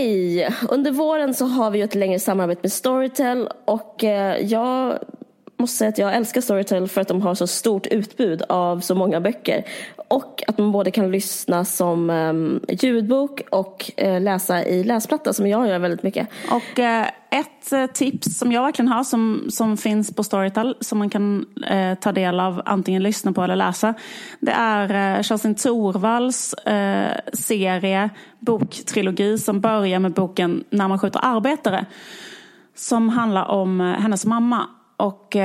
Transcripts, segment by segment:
Hej! Under våren så har vi ju ett längre samarbete med Storytel och eh, jag måste säga att jag älskar Storytel för att de har så stort utbud av så många böcker. Och att man både kan lyssna som um, ljudbok och uh, läsa i läsplatta som jag gör väldigt mycket. Och uh, ett uh, tips som jag verkligen har som, som finns på Storytel som man kan ta del av antingen lyssna på eller läsa. Det är Kerstin Thorvalls serie, boktrilogi som börjar med boken När man skjuter arbetare. Som handlar om hennes mamma och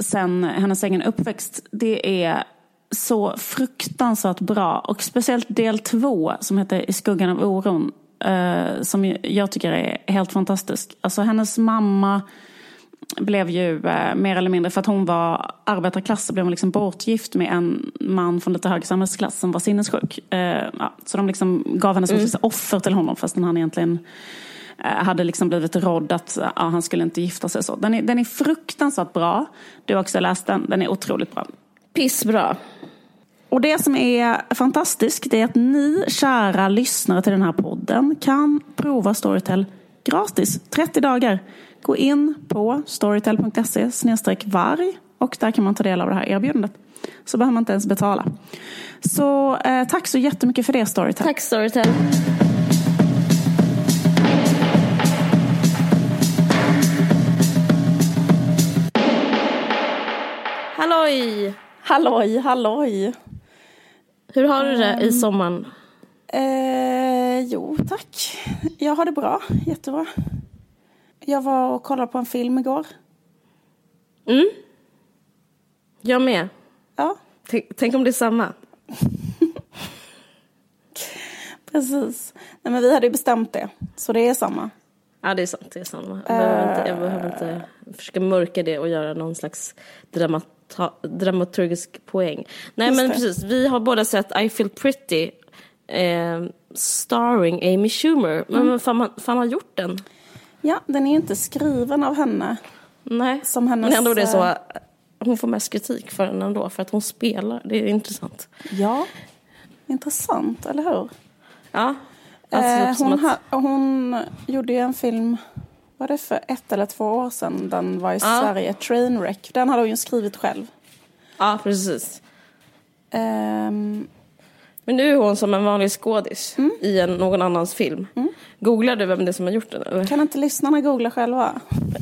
sen hennes egen uppväxt. Det är så fruktansvärt bra. Och speciellt del två som heter I skuggan av oron. Eh, som jag tycker är helt fantastisk. Alltså hennes mamma blev ju eh, mer eller mindre, för att hon var arbetarklass så blev hon liksom bortgift med en man från lite högre samhällsklass som var sinnessjuk. Eh, ja, så de liksom gav henne som mm. offer till honom fastän han egentligen eh, hade liksom blivit rådd att ja, han skulle inte gifta sig så. Den är, den är fruktansvärt bra. Du har också läst den, den är otroligt bra. Pissbra. Och det som är fantastiskt är att ni kära lyssnare till den här podden kan prova Storytel gratis 30 dagar. Gå in på storytel.se varg och där kan man ta del av det här erbjudandet. Så behöver man inte ens betala. Så eh, tack så jättemycket för det Storytel. Tack Storytel. Halloj! Halloj, halloj! Hur har du det i ehm, sommaren? Eh, jo, tack. Jag har det bra. Jättebra. Jag var och kollade på en film igår. Mm. Jag med. Ja. Tänk, tänk om det är samma. Precis. Nej, men vi hade ju bestämt det. Så det är samma. Ja, det är sant. Det är samma. Jag behöver, inte, jag behöver inte försöka mörka det och göra någon slags dramat dramaturgisk poäng. Nej Just men det. precis, vi har båda sett I feel pretty eh, starring Amy Schumer. Men mm. fan, man, fan har gjort den? Ja, den är inte skriven av henne. Nej, som hennes, men ändå är det så. Eh, hon får mest kritik för den ändå, för att hon spelar. Det är intressant. Ja, intressant, eller hur? Ja. Alltså, eh, hon, att... ha, hon gjorde ju en film var det för ett eller två år sedan den var i ja. Sverige, Trainwreck. Den hade hon ju skrivit själv. Ja, precis. Um... Men nu är hon som en vanlig skådis mm. i en, någon annans film. Mm. Googlar du vem det är som har gjort den? Eller? Kan inte lyssnarna googla själva?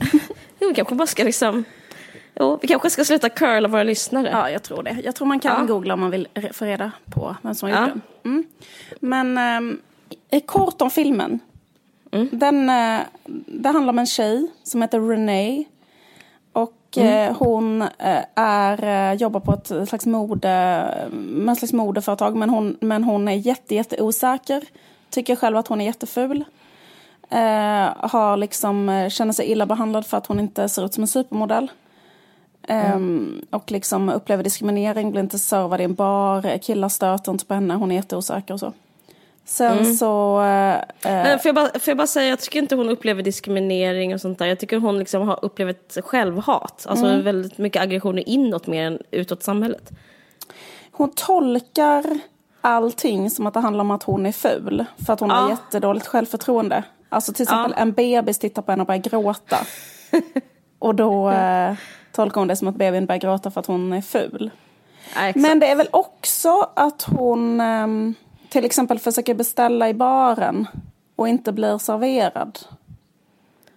jo, vi kanske bara ska liksom... Jo, vi kanske ska sluta curla våra lyssnare. Ja, jag tror det. Jag tror man kan ja. googla om man vill få reda på vem som har gjort ja. den. Mm. Men um, kort om filmen. Mm. Den, eh, det handlar om en tjej som heter Renee. Och mm. Eh, hon eh, är, jobbar på ett slags mode, med slags modeföretag men hon, men hon är jätte, jätte osäker. Tycker själv att hon är jätteful. Eh, har liksom, känner sig illa behandlad för att hon inte ser ut som en supermodell. Mm. och liksom upplever diskriminering, blir inte servad i en bar, killar stöter inte på henne, hon är jätteosäker och så. Sen mm. så... Eh, Men får, jag bara, får jag bara säga, jag tycker inte hon upplever diskriminering och sånt där. Jag tycker hon liksom har upplevt självhat. Alltså mm. väldigt mycket aggressioner inåt mer än utåt samhället. Hon tolkar allting som att det handlar om att hon är ful. För att hon ja. har jättedåligt självförtroende. Alltså till exempel ja. en bebis tittar på henne och börjar gråta. och då eh, tolkar hon det som att bebisen börjar gråta för att hon är ful. Ja, Men det är väl också att hon... Eh, till exempel försöker beställa i baren och inte blir serverad.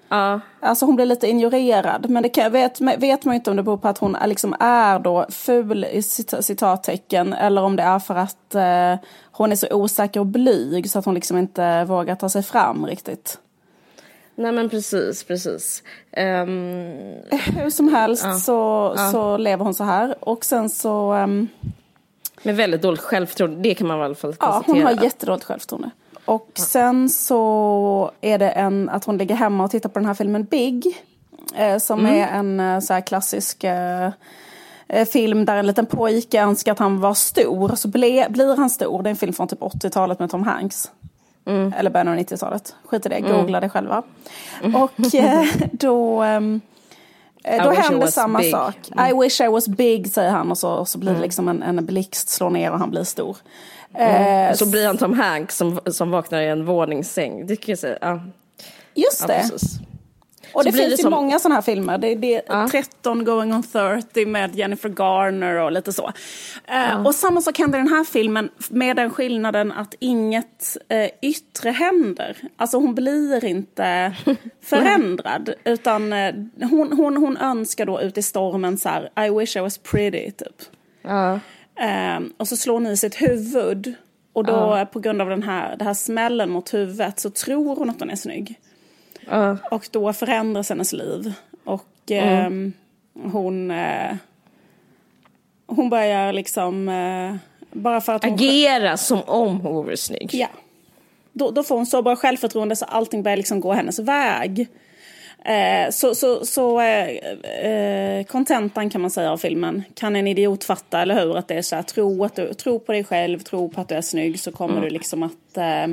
Ja. Alltså hon blir lite ignorerad. Men det kan, vet, vet man inte om det beror på att hon är, liksom är då ful i citattecken. Eller om det är för att eh, hon är så osäker och blyg så att hon liksom inte vågar ta sig fram riktigt. Nej men precis, precis. Um... Hur som helst ja. Så, ja. så lever hon så här. Och sen så... Um... Med väldigt dåligt självförtroende, det kan man i alla fall konstatera. Ja, hon har jättedåligt självförtroende. Och ja. sen så är det en, att hon ligger hemma och tittar på den här filmen Big. Eh, som mm. är en eh, så här klassisk eh, eh, film där en liten pojke önskar att han var stor. Så ble, blir han stor. Det är en film från typ 80-talet med Tom Hanks. Mm. Eller början av 90-talet. Skit i det, mm. googla det själva. Mm. Och eh, då... Eh, då händer samma big. sak. Mm. I wish I was big säger han och så, så blir det mm. liksom en, en blixt slår ner och han blir stor. Mm. Så blir han Tom Hanks som, som vaknar i en våningssäng. Det kan jag säga. Ja. Just det. Ja, och det finns det ju som... många sådana här filmer. Det, det ja. 13 going on 30 med Jennifer Garner och lite så. Ja. Uh, och samma sak händer i den här filmen med den skillnaden att inget uh, yttre händer. Alltså hon blir inte förändrad. utan uh, hon, hon, hon önskar då ut i stormen så här, I wish I was pretty, typ. Ja. och så slår hon i sitt huvud. Och då på grund av den här, den här smällen mot huvudet så tror hon att hon är snygg. Uh. Och då förändras hennes liv. Och eh, hon, eh, hon börjar liksom, eh, bara för att hon... Agera som om hon vore snygg. Ja. Då, då får hon så bra självförtroende så allting börjar liksom gå hennes väg. Eh, så så, så eh, eh, kontentan kan man säga av filmen kan en idiot fatta, eller hur? Att det är så här, tro, att du, tro på dig själv, tro på att du är snygg så kommer mm. du liksom att eh,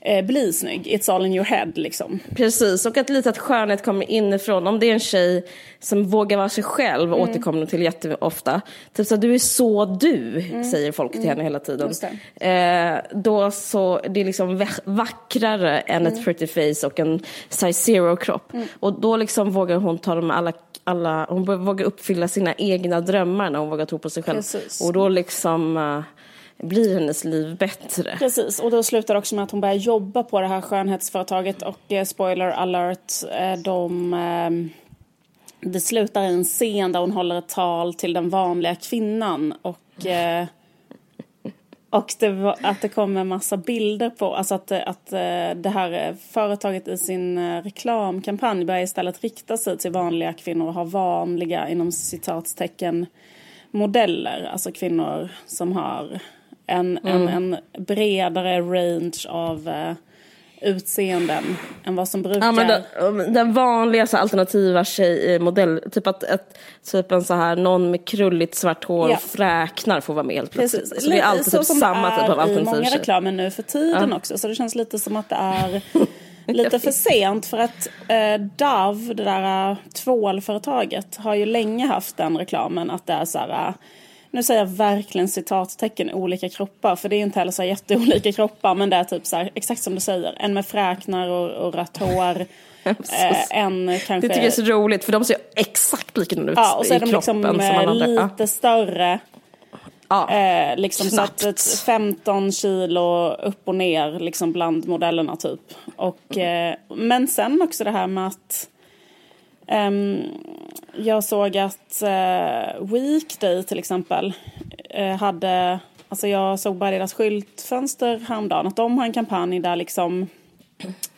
eh, bli snygg. It's all in your head liksom. Precis, och att lite att skönhet kommer inifrån. Om det är en tjej som vågar vara sig själv, mm. återkommer till jätteofta. Typ så du är så du, mm. säger folk till mm. henne hela tiden. Eh, då så, det är liksom vackrare än ett mm. pretty face och en size zero-kropp. Mm. Och då liksom vågar hon ta dem alla alla, hon vågar uppfylla sina egna drömmar när hon vågar tro på sig själv. Precis. Och då liksom uh, blir hennes liv bättre. Precis, och då slutar det också med att hon börjar jobba på det här skönhetsföretaget och eh, spoiler alert, eh, de, eh, det slutar i en scen där hon håller ett tal till den vanliga kvinnan och eh, och det, att det kommer massa bilder på, alltså att, eh, att eh, det här eh, företaget i sin eh, reklamkampanj börjar istället rikta sig till vanliga kvinnor och ha vanliga, inom citatstecken, modeller. Alltså kvinnor som har en, mm. en, en bredare range av uh, utseenden än vad som brukar. Ja, men den, den vanligaste alternativa tjej, eh, modell, typ att ett, typ en så här, någon med krulligt svart hår ja. fräknar får vara med helt plötsligt. Precis. Så det är alltid så typ samma typ av alternativ i många reklamer nu för tiden ja. också, så det känns lite som att det är lite för sent för att eh, Dove, det där uh, tvålföretaget, har ju länge haft den reklamen att det är så här uh, nu säger jag verkligen citattecken olika kroppar för det är inte heller så jätteolika kroppar men det är typ så här, exakt som du säger, en med fräknar och, och rött hår. eh, en kanske... Det tycker jag är så roligt för de ser exakt likadana ut ja, och så är de liksom eh, lite större. Ja, eh, liksom så att 15 kilo upp och ner liksom bland modellerna typ. Och, eh, men sen också det här med att Um, jag såg att uh, Weekday till exempel uh, hade, alltså jag såg bara deras skyltfönster häromdagen, att de har en kampanj där liksom,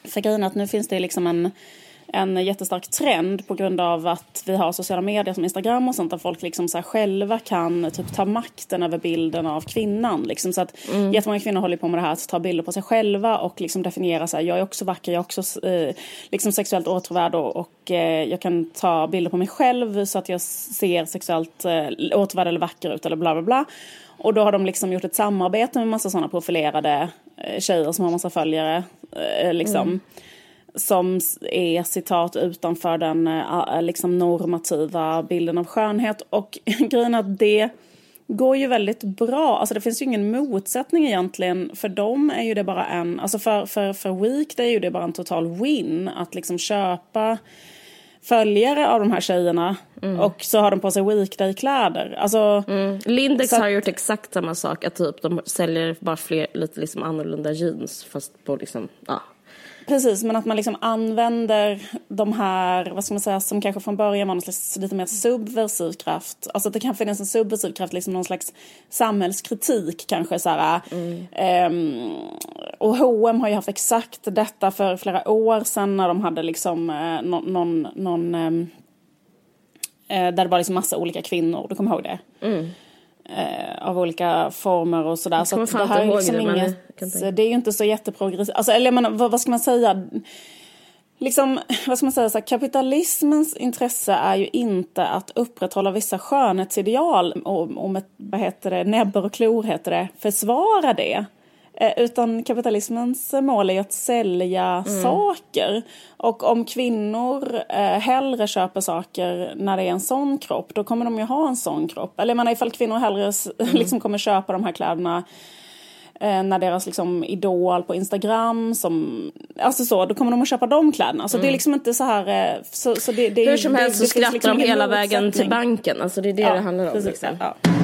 för grejen att nu finns det liksom en en jättestark trend på grund av att vi har sociala medier som Instagram och sånt där folk liksom så själva kan typ ta makten över bilden av kvinnan. Liksom. Så att mm. jättemånga kvinnor håller på med det här att ta bilder på sig själva och liksom definiera så här, jag är också vacker, jag är också eh, liksom sexuellt åtråvärd och, och eh, jag kan ta bilder på mig själv så att jag ser sexuellt eh, åtråvärd eller vacker ut eller bla bla bla. Och då har de liksom gjort ett samarbete med massa sådana profilerade eh, tjejer som har massa följare. Eh, liksom. Mm som är citat utanför den eh, liksom normativa bilden av skönhet. Och grejen att det går ju väldigt bra. Alltså det finns ju ingen motsättning egentligen. För dem är ju det bara en, alltså för, för, för Week det är ju det bara en total win att liksom köpa följare av de här tjejerna mm. och så har de på sig weekday-kläder. Alltså, mm. Lindex har gjort exakt samma sak, att typ de säljer bara fler lite liksom annorlunda jeans fast på liksom, ja, Precis, men att man liksom använder de här, vad ska man säga, som kanske från början var någon slags lite mer subversiv kraft. Alltså att det kan finnas en subversiv kraft, liksom någon slags samhällskritik kanske så här. Mm. Um, och H&M har ju haft exakt detta för flera år sedan när de hade liksom uh, någon, någon, någon um, uh, där det var liksom massa olika kvinnor, du kommer ihåg det? Mm eh, av olika former och sådär. Så det här är liksom det, inget, det är ju inte så jätteprogressivt. Alltså, eller menar, vad, vad, ska man säga? Liksom, vad ska man säga, så här, kapitalismens intresse är ju inte att upprätthålla vissa skönhetsideal och, och med vad heter det, näbbar och klor heter det, försvara det. Eh, utan kapitalismens mål är ju att sälja mm. saker. Och om kvinnor eh, hellre köper saker när det är en sån kropp, då kommer de ju ha en sån kropp. Eller jag menar ifall kvinnor hellre mm. liksom kommer köpa de här kläderna eh, när deras liksom, idol på Instagram som, alltså så, då kommer de att köpa de kläderna. Så mm. det är mm. liksom inte så här, eh, så, så det, det, Hur som helst så skrattar liksom de hela vägen till banken, alltså det är det ja, det handlar om. Precis, liksom. ja.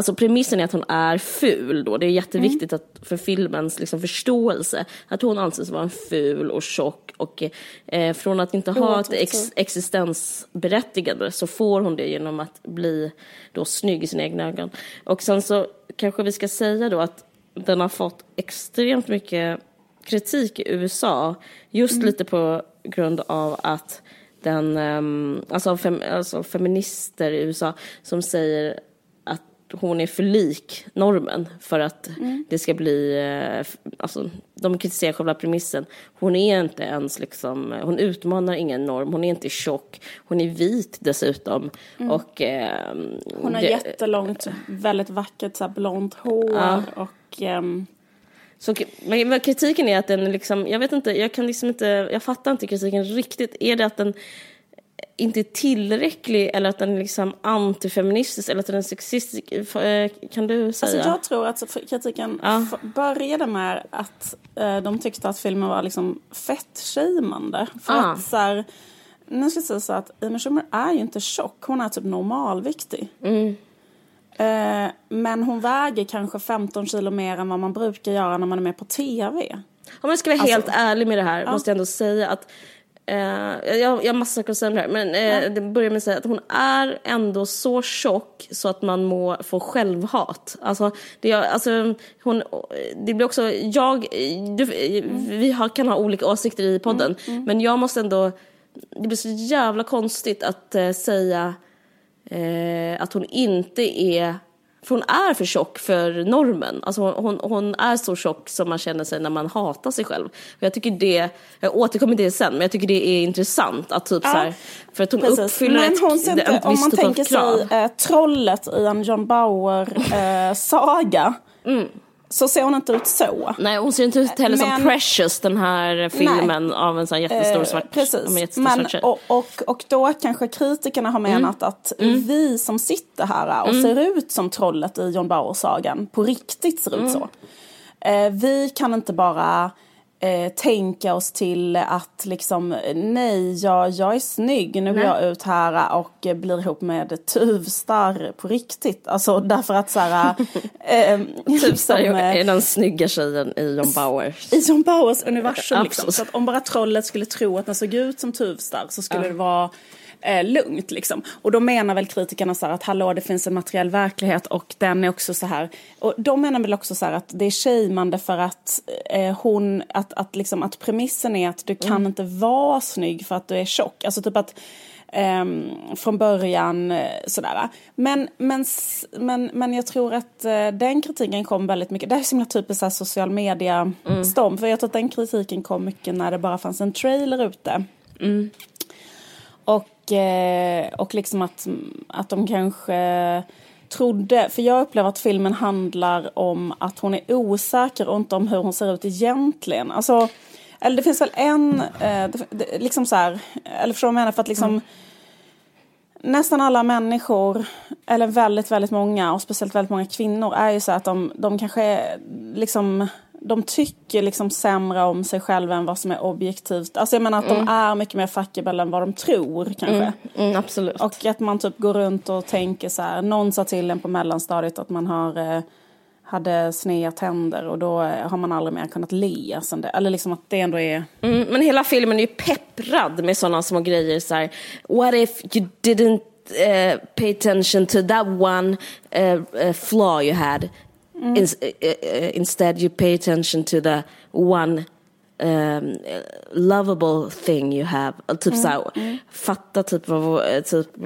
Alltså premissen är att hon är ful då. Det är jätteviktigt mm. att för filmens liksom, förståelse. Att hon anses vara en ful och tjock och eh, från att inte ha ett ex existensberättigande så får hon det genom att bli då snygg i sina egna ögon. Och sen så kanske vi ska säga då att den har fått extremt mycket kritik i USA just mm. lite på grund av att den, um, alltså, fem, alltså feminister i USA som säger hon är för lik normen för att mm. det ska bli, eh, alltså de kritiserar själva premissen. Hon är inte ens liksom, hon utmanar ingen norm, hon är inte tjock, hon är vit dessutom. Mm. Och, eh, hon har det, jättelångt, väldigt vackert så här, blont hår ja. och eh, så, men kritiken är att den liksom, jag vet inte, jag kan liksom inte, jag fattar inte kritiken riktigt. Är det att den inte är tillräcklig eller att den är liksom antifeministisk eller att den är sexistisk? Eh, kan du säga? Alltså jag tror att kritiken ja. började med att eh, de tyckte att filmen var liksom fettshamande. För ah. att så här, nu ska jag säga så att Amy Schumer är ju inte tjock, hon är typ normalviktig. Mm. Eh, men hon väger kanske 15 kilo mer än vad man brukar göra när man är med på TV. Om jag ska vara alltså, helt ärlig med det här ja. måste jag ändå säga att Uh, jag, jag har massa saker att säga om det här, men uh, ja. det börjar med att säga att hon är ändå så tjock så att man må få självhat. Alltså, det, alltså, hon, det blir också, jag, du, vi har, kan ha olika åsikter i podden, mm, mm. men jag måste ändå, det blir så jävla konstigt att uh, säga att hon inte är för hon är för tjock för normen. Alltså hon, hon, är så tjock som man känner sig när man hatar sig själv. Och jag tycker det, jag återkommer till det sen, men jag tycker det är intressant att typ ja, så här, för att hon precis. uppfyller men ett, hon inte, ett Om man tänker sig eh, trollet i en John Bauer-saga. Eh, mm så ser hon inte ut så. Nej, hon ser inte ut heller men, som Precious, den här filmen nej, av en sån jättestor svart. Eh, precis, jättestor men, svart och, och, och då kanske kritikerna har menat mm. att mm. vi som sitter här och mm. ser ut som trollet i John Bauer-sagan på riktigt ser ut mm. så. Eh, vi kan inte bara eh, tänka oss till att liksom nej, jag, jag är snygg, nu går jag ut här och blir ihop med Tuvstar på riktigt. Alltså därför att så här... Eh, Tuvstar är, är den snygga tjejen i John Bauers. I John Bauers universum liksom. Så att om bara trollet skulle tro att den såg ut som Tuvstar så skulle ja. det vara eh, lugnt. Liksom. Och då menar väl kritikerna så här att hallå det finns en materiell verklighet och den är också så här. Och de menar väl också så här att det är shameande för att eh, hon, att, att, liksom, att premissen är att du kan mm. inte vara snygg för att du är tjock. Alltså typ att Um, från början uh, sådär. Men, men, men, men jag tror att uh, den kritiken kom väldigt mycket, det är så himla typiskt så social media mm. storm. För jag tror att den kritiken kom mycket när det bara fanns en trailer ute. Mm. Och Eh, och liksom att, att de kanske trodde, för jag upplever att filmen handlar om att hon är osäker och inte om hur hon ser ut egentligen. Alltså, eller det finns väl en, eh, det, liksom så här, eller förstår du vad jag? För att liksom mm. Nästan alla människor, eller väldigt, väldigt många och speciellt väldigt många kvinnor är ju så att de, de kanske liksom de tycker liksom sämre om sig själva än vad som är objektivt. Alltså jag menar att mm. de är mycket mer fuckable än vad de tror kanske. Mm. Mm, absolut. Och att man typ går runt och tänker så här, någon sa till en på mellanstadiet att man har eh, hade sneda tänder och då eh, har man aldrig mer kunnat le sen det. Eller liksom att det ändå är... Mm, men hela filmen är ju pepprad med sådana små grejer så här, What if you didn't uh, pay attention to that one uh, uh, flaw you had? Mm. In, uh, instead you pay attention to the one um, lovable thing you have. Typ mm. så här, mm. fatta typ, vad, typ,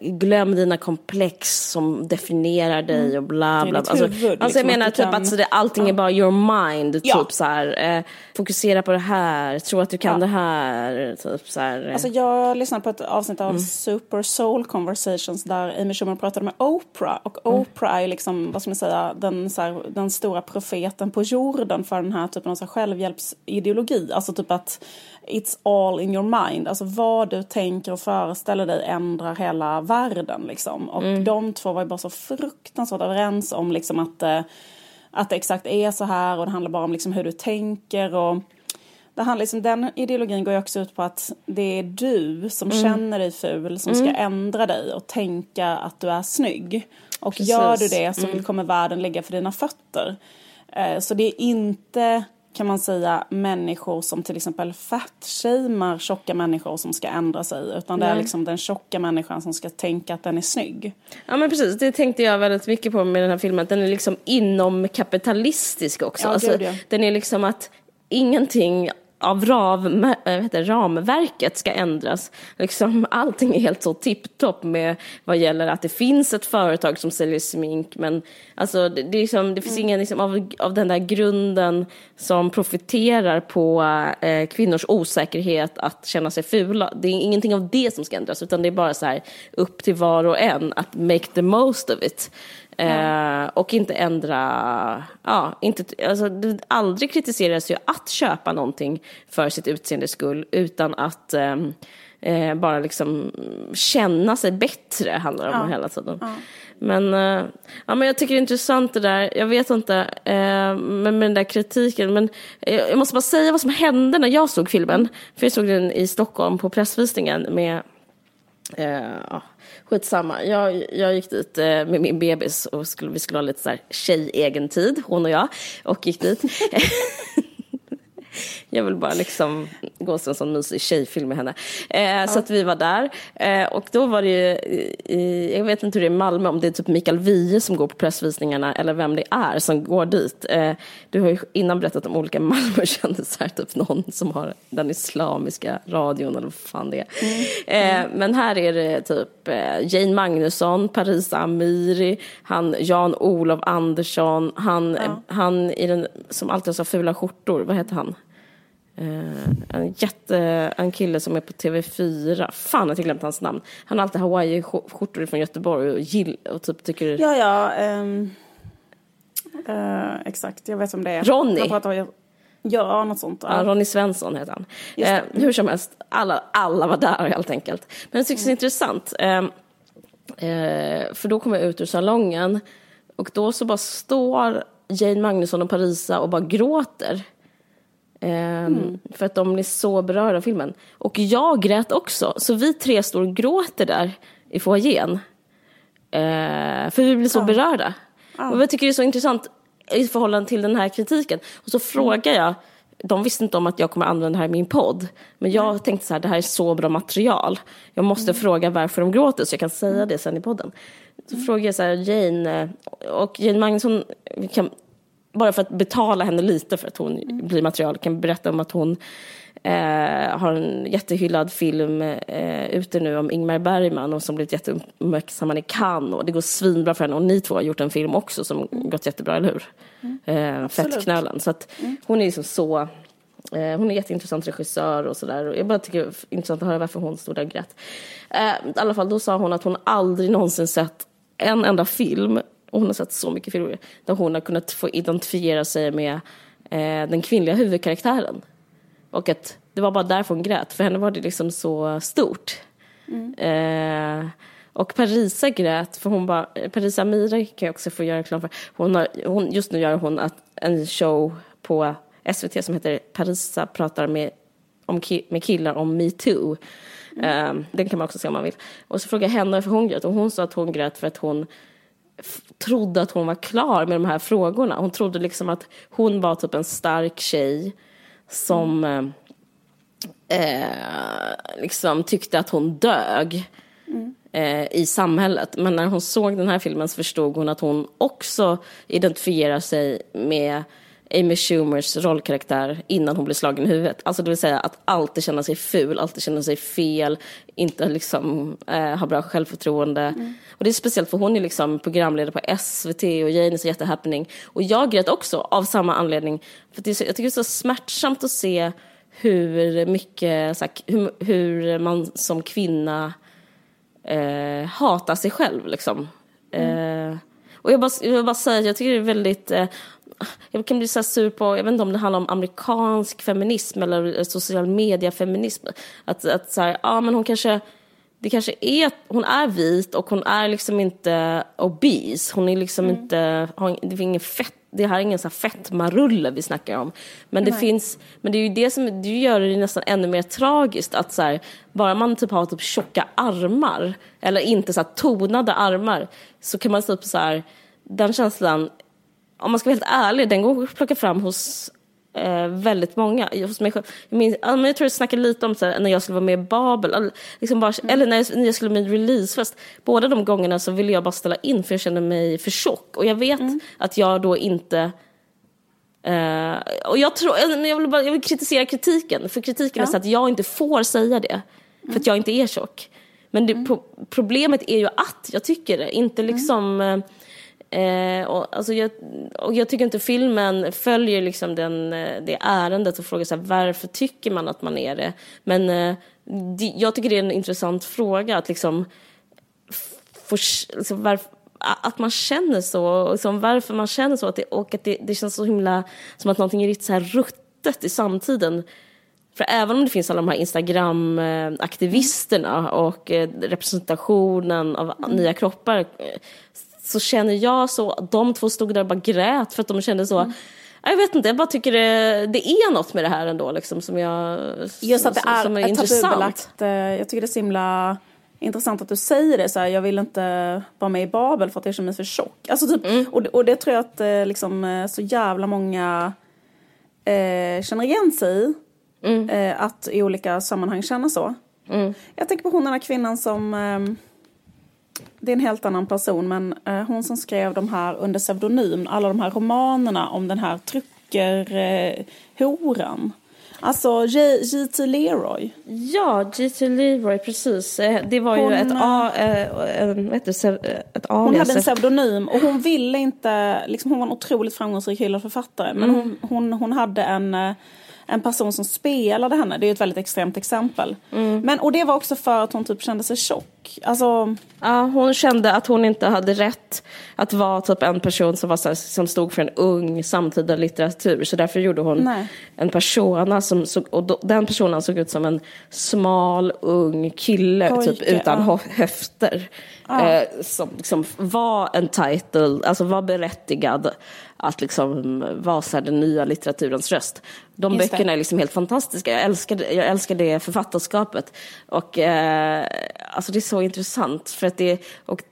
glöm dina komplex som definierar dig mm. och bla bla. Alltså, huvud, liksom, alltså jag menar typ kan... att allting är bara your mind. Ja. Typ så här, eh, fokusera på det här, tro att du kan ja. det här. Typ så här. Alltså jag lyssnade på ett avsnitt av mm. Super Soul Conversations där Amy Schumer pratade med Oprah. Och. Oprah är liksom, vad ska man säga, den, så här, den stora profeten på jorden för den här typen av så här, självhjälpsideologi. Alltså typ att it's all in your mind. Alltså vad du tänker och föreställer dig ändrar hela världen liksom. Och mm. de två var ju bara så fruktansvärt överens om liksom att, eh, att det exakt är så här och det handlar bara om liksom hur du tänker och det handlar liksom, den ideologin går ju också ut på att det är du som mm. känner dig ful som mm. ska ändra dig och tänka att du är snygg. Och Precis. gör du det så mm. kommer världen ligga för dina fötter. Eh, så det är inte kan man säga människor som till exempel fatshamear tjocka människor som ska ändra sig utan det är liksom den tjocka människan som ska tänka att den är snygg. Ja men precis, det tänkte jag väldigt mycket på med den här filmen, den är liksom inom kapitalistisk också. Ja, alltså, den är liksom att ingenting av rav, äh, heter, ramverket ska ändras. Liksom, allting är helt så tipptopp med vad gäller att det finns ett företag som säljer smink men alltså, det, det, liksom, det finns mm. ingen liksom, av, av den där grunden som profiterar på eh, kvinnors osäkerhet att känna sig fula. Det är ingenting av det som ska ändras utan det är bara så här upp till var och en att make the most of it. Eh, och inte ändra, ja, inte, alltså, aldrig kritiseras ju att köpa någonting för sitt utseendes skull utan att eh, eh, bara liksom känna sig bättre handlar det om ja. hela tiden. Ja. Men, eh, ja, men jag tycker det är intressant det där, jag vet inte, eh, med, med den där kritiken, men jag måste bara säga vad som hände när jag såg filmen. För jag såg den i Stockholm på pressvisningen med Eh, skitsamma. Jag, jag gick dit eh, med min bebis och skulle, vi skulle ha lite så här tjej-egen-tid, hon och jag. Och gick dit. Jag vill bara liksom gå och se en sån mysig tjejfilm med henne. Eh, ja. Så att vi var där. Eh, och då var det ju, i, jag vet inte hur det är i Malmö, om det är typ Mikael Wiehe som går på pressvisningarna eller vem det är som går dit. Eh, du har ju innan berättat om olika Malmökändisar, typ någon som har den islamiska radion eller vad fan det är. Mm. Mm. men här är det typ eh, Jane Magnusson, Parisa Amiri, han Jan-Olof Andersson, han, ja. han i den, som alltid har så fula skjortor, vad heter han? Uh, en jätte, en kille som är på TV4, fan jag har glömt hans namn. Han har alltid hawaii-skjortor från Göteborg och, gill, och typ tycker... Ja, ja. Um, uh, exakt, jag vet om det är. Ronny! Ja, något sånt. Ja. ja, Ronny Svensson heter han. Uh, hur som helst, alla, alla var där helt enkelt. Men jag tycker det är intressant. Ehm, för då kommer jag ut ur salongen och då så bara står Jane Magnusson och Parisa och bara gråter. Mm. För att de blir så berörda av filmen. Och jag grät också. Så vi tre står och gråter där i foajén. Eh, för vi blir så ja. berörda. Ja. Och jag tycker det är så intressant i förhållande till den här kritiken. Och så frågar jag, de visste inte om att jag kommer använda det här i min podd. Men jag Nej. tänkte så här, det här är så bra material. Jag måste mm. fråga varför de gråter så jag kan säga mm. det sen i podden. Så mm. frågar jag så här, Jane, och Jane Magnusson kan bara för att betala henne lite för att hon mm. blir material, kan berätta om att hon eh, har en jättehyllad film eh, ute nu om Ingmar Bergman och som blivit jätteuppmärksammad i Cannes och det går svinbra för henne och ni två har gjort en film också som mm. gått jättebra, eller hur? Mm. Eh, Fettknölen. Så att mm. hon är liksom så eh, hon är jätteintressant regissör och sådär. Jag bara tycker det är intressant att höra varför hon stod där och grät. Eh, I alla fall, då sa hon att hon aldrig någonsin sett en enda film och hon har sett så mycket filmer där hon har kunnat få identifiera sig med eh, den kvinnliga huvudkaraktären. Och att det var bara därför hon grät, för henne var det liksom så stort. Mm. Eh, och Parisa grät, för hon bara, Parisa Amira kan jag också få göra reklam för. Hon har, hon, just nu gör hon att, en show på SVT som heter Parisa pratar med, om ki, med killar om metoo. Mm. Eh, den kan man också se om man vill. Och så frågade jag henne varför hon grät och hon sa att hon grät för att hon trodde att hon var klar med de här frågorna. Hon trodde liksom att hon var typ en stark tjej som mm. eh, liksom tyckte att hon dög mm. eh, i samhället. Men när hon såg den här filmen så förstod hon att hon också identifierar sig med Amy Schumers rollkaraktär innan hon blir slagen i huvudet. Alltså det vill säga att alltid känna sig ful, alltid känna sig fel, inte liksom eh, ha bra självförtroende. Mm. Och det är speciellt för hon är liksom programledare på SVT och Jane är så jättehappening. Och jag grät också av samma anledning. För det så, jag tycker det är så smärtsamt att se hur mycket, så här, hur, hur man som kvinna eh, hatar sig själv liksom. Mm. Eh, och jag, bara, jag vill bara säga jag tycker det är väldigt eh, jag kan bli så sur på, jag vet inte om det handlar om amerikansk feminism eller social media-feminism. Att, att så här, ja men hon kanske, det kanske är, hon är vit och hon är liksom inte obese. Hon är liksom mm. inte, det är ingen fett, det här är ingen så här fetmarulle vi snackar om. Men det Nej. finns, men det är ju det som, det gör det nästan ännu mer tragiskt att så här, bara man typ har typ tjocka armar eller inte så här tonade armar så kan man typ så här, den känslan om man ska vara helt ärlig, den går att plocka fram hos eh, väldigt många. Hos mig själv. Jag, minns, jag tror jag snackade lite om så här, när jag skulle vara med i Babel, liksom bara, mm. eller när jag, när jag skulle med releasefest. Båda de gångerna så ville jag bara ställa in för jag kände mig för tjock. Och jag vet mm. att jag då inte Uh, och jag, tror, jag, vill bara, jag vill kritisera kritiken, för kritiken ja. är så att jag inte får säga det, för mm. att jag inte är tjock. Men det, mm. pro, problemet är ju att jag tycker det, inte mm. liksom... Uh, Eh, och, alltså jag, och jag tycker inte filmen följer liksom den, eh, det ärendet och frågar så här, varför tycker man att man är det? Men eh, det, jag tycker det är en intressant fråga att liksom, för, liksom alltså, varför, att man känner så, liksom varför man känner så att det, och att det, det känns så himla som att någonting är riktigt så här ruttet i samtiden. För även om det finns alla de här Instagram-aktivisterna och eh, representationen av mm. nya kroppar eh, så känner jag så, de två stod där och bara grät för att de kände så mm. Jag vet inte, jag bara tycker det, det är något med det här ändå liksom som jag Just att det är, som är intressant. Eh, jag tycker det är så himla intressant att du säger det så här, jag vill inte vara med i Babel för att jag känner mig för tjock. Alltså typ, mm. och, och det tror jag att eh, liksom, eh, så jävla många eh, känner igen sig i. Mm. Eh, att i olika sammanhang känna så. Mm. Jag tänker på hon den här kvinnan som eh, det är en helt annan person, men eh, hon som skrev de här under pseudonym, alla de här romanerna om den här tryckerhoran. Eh, alltså J.T. Leroy. Ja, J.T. Leroy, precis. Eh, det var hon, ju ett, a, äh, ett, ett alias. Hon hade en pseudonym och hon ville inte, liksom, hon var en otroligt framgångsrik hyllad författare, men mm. hon, hon, hon hade en en person som spelade henne. Det är ett väldigt extremt exempel. Mm. Men, och det var också för att hon typ kände sig tjock. Alltså... Ja, hon kände att hon inte hade rätt att vara typ en person som, var så här, som stod för en ung samtida litteratur. Så därför gjorde hon Nej. en persona som såg, och då, den personen såg ut som en smal ung kille Pojke, typ utan ja. höfter. Ja. Eh, som liksom var en title, alltså var berättigad att liksom vara så den nya litteraturens röst. De Just böckerna det. är liksom helt fantastiska. Jag älskar, jag älskar det författarskapet. Och eh, alltså det är så intressant för att det, och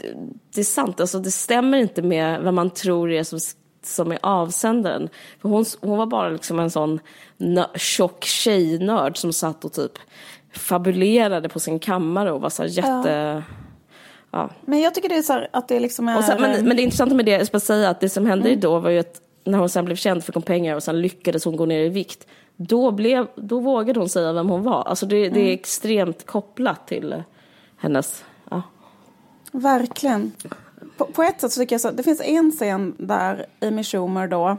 det är sant, alltså det stämmer inte med vad man tror är som som är avsändaren. För hon, hon var bara liksom en sån tjock tjejnörd som satt och typ fabulerade på sin kammare och var så jätte... Ja. Ja. Men jag tycker det är så att det liksom är... Sen, men, men det intressanta med det, jag ska säga att det som hände mm. då var ju att när hon sen blev känd fick hon pengar och sen lyckades hon gå ner i vikt. Då, blev, då vågade hon säga vem hon var. Alltså det, mm. det är mm. extremt kopplat till hennes... Verkligen. På, på, ett sätt så tycker jag så det finns en scen där Amy Schumer då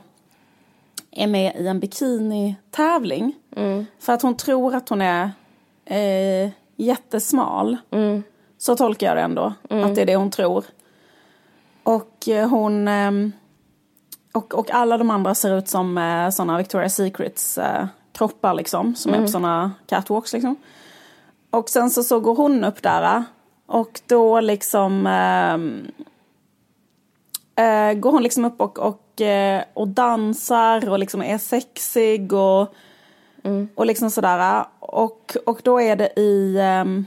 är med i en bikinitävling. Mm. För att hon tror att hon är eh, jättesmal. Mm. Så tolkar jag det ändå, mm. att det är det hon tror. Och eh, hon... Ehm, och, och alla de andra ser ut som eh, sådana Victoria's Secrets eh, kroppar liksom, som mm. är på sådana catwalks liksom. Och sen så, så går hon upp där och då liksom äh, går hon liksom upp och, och, och dansar och liksom är sexig och, mm. och liksom sådär. Och, och då är det i... Ähm,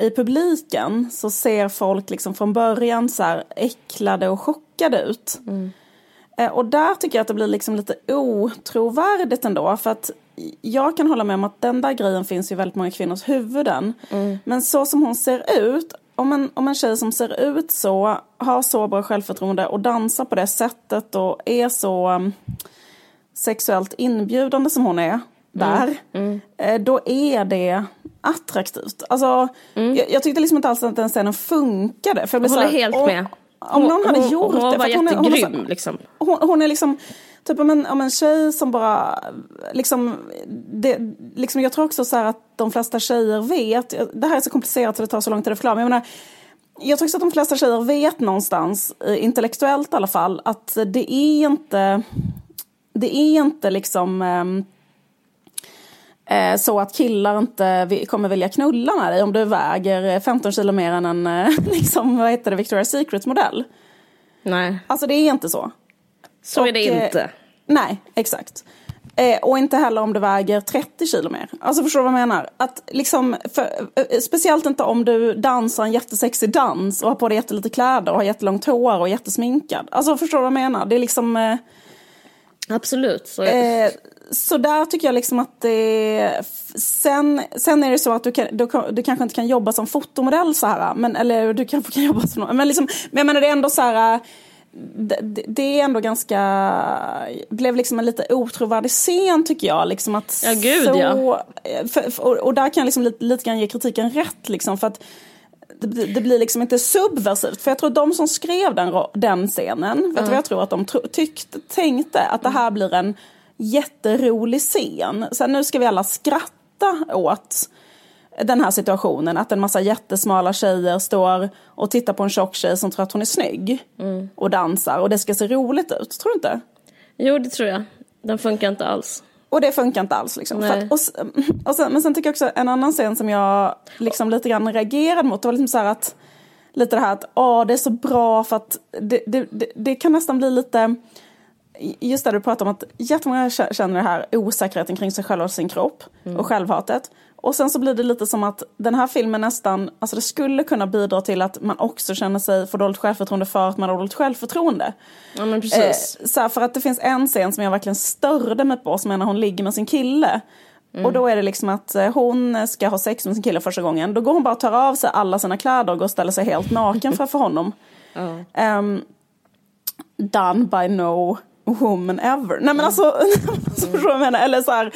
i publiken så ser folk liksom från början så här äcklade och chockade ut. Mm. Eh, och där tycker jag att det blir liksom lite otrovärdigt ändå. För att jag kan hålla med om att den där grejen finns i väldigt många kvinnors huvuden. Mm. Men så som hon ser ut, om en, om en tjej som ser ut så, har så bra självförtroende och dansar på det sättet och är så sexuellt inbjudande som hon är där, mm. Mm. då är det attraktivt. Alltså, jag, jag, tyckte liksom inte alls att den scenen funkade. För jag, jag håller här, helt med. Om någon hade hon, gjort hon det. Var hon, var jättegrym, hon, liksom. hon, hon är liksom typ om en, om en tjej som bara, liksom, det, liksom jag tror också så att de flesta tjejer vet, det här är så komplicerat så det tar så lång tid att förklara, men jag menar, jag tror också att de flesta tjejer vet någonstans, eh, intellektuellt i alla fall, att det är inte, det är inte liksom ehm, eh, så att killar inte kommer vilja knulla med dig om du väger 15 kilo mer än en eh, liksom, vad heter det, Victoria's Secret-modell. Nej. Alltså det är inte så. Så och, är det inte. Eh, nej, exakt. Eh, och inte heller om du väger 30 kilo mer. Alltså förstår du vad jag menar? Att liksom, för, eh, speciellt inte om du dansar en jättesexig dans och har på dig jättelite kläder och har jättelångt hår och är jättesminkad. Alltså förstår du vad jag menar? Det är liksom... Absolut. Så, eh, så där tycker jag liksom att det... Sen, sen är det så att du, kan, du, du kanske inte kan jobba som fotomodell så här. Men, eller du kanske kan jobba som... Men, liksom, men jag menar det är ändå så här det, det, är ändå ganska, blev liksom en lite otrovärdig scen tycker jag. Liksom att ja gud så, ja. För, för, och där kan jag liksom lite, lite grann ge kritiken rätt liksom för att det, det, blir liksom inte subversivt. För jag tror de som skrev den, den scenen, mm. vet du vad jag tror att de tyckte, tänkte att det här blir en jätterolig scen. Så nu ska vi alla skratta åt den här situationen. Att en massa jättesmala tjejer står och tittar på en tjock tjej som tror att hon är snygg. Mm. Och dansar och det ska se roligt ut. Tror du inte? Jo, det tror jag. Den funkar inte alls. Och det funkar inte alls. Liksom. Att, och, och sen, men sen tycker jag också en annan scen som jag liksom lite grann reagerade mot. Det var liksom så att lite det här att åh, det är så bra för att det, det, det, det kan nästan bli lite just det du pratar om att jättemånga känner det här osäkerheten kring sig själv och sin kropp mm. och självhatet. Och sen så blir det lite som att den här filmen nästan, alltså det skulle kunna bidra till att man också känner sig, får dåligt självförtroende för att man har dåligt självförtroende. Ja men precis. Eh, så här, för att det finns en scen som jag verkligen störde mig på som är när hon ligger med sin kille. Mm. Och då är det liksom att eh, hon ska ha sex med sin kille första gången. Då går hon bara och tar av sig alla sina kläder och går och ställer sig helt naken framför honom. Mm. Um, done by no woman ever. Nej men alltså, så förstår du vad jag menar? Eller så här,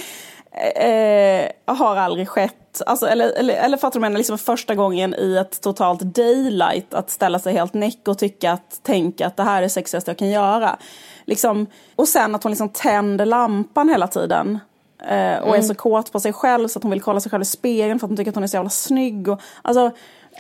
eh, har aldrig skett. Alltså, eller, eller, eller fattar du menar, liksom första gången i ett totalt daylight att ställa sig helt näck och tycka att, tänka att det här är sexigaste jag kan göra. Liksom, och sen att hon liksom tänder lampan hela tiden. Eh, och mm. är så kåt på sig själv så att hon vill kolla sig själv i spegeln för att hon tycker att hon är så jävla snygg. Och, alltså,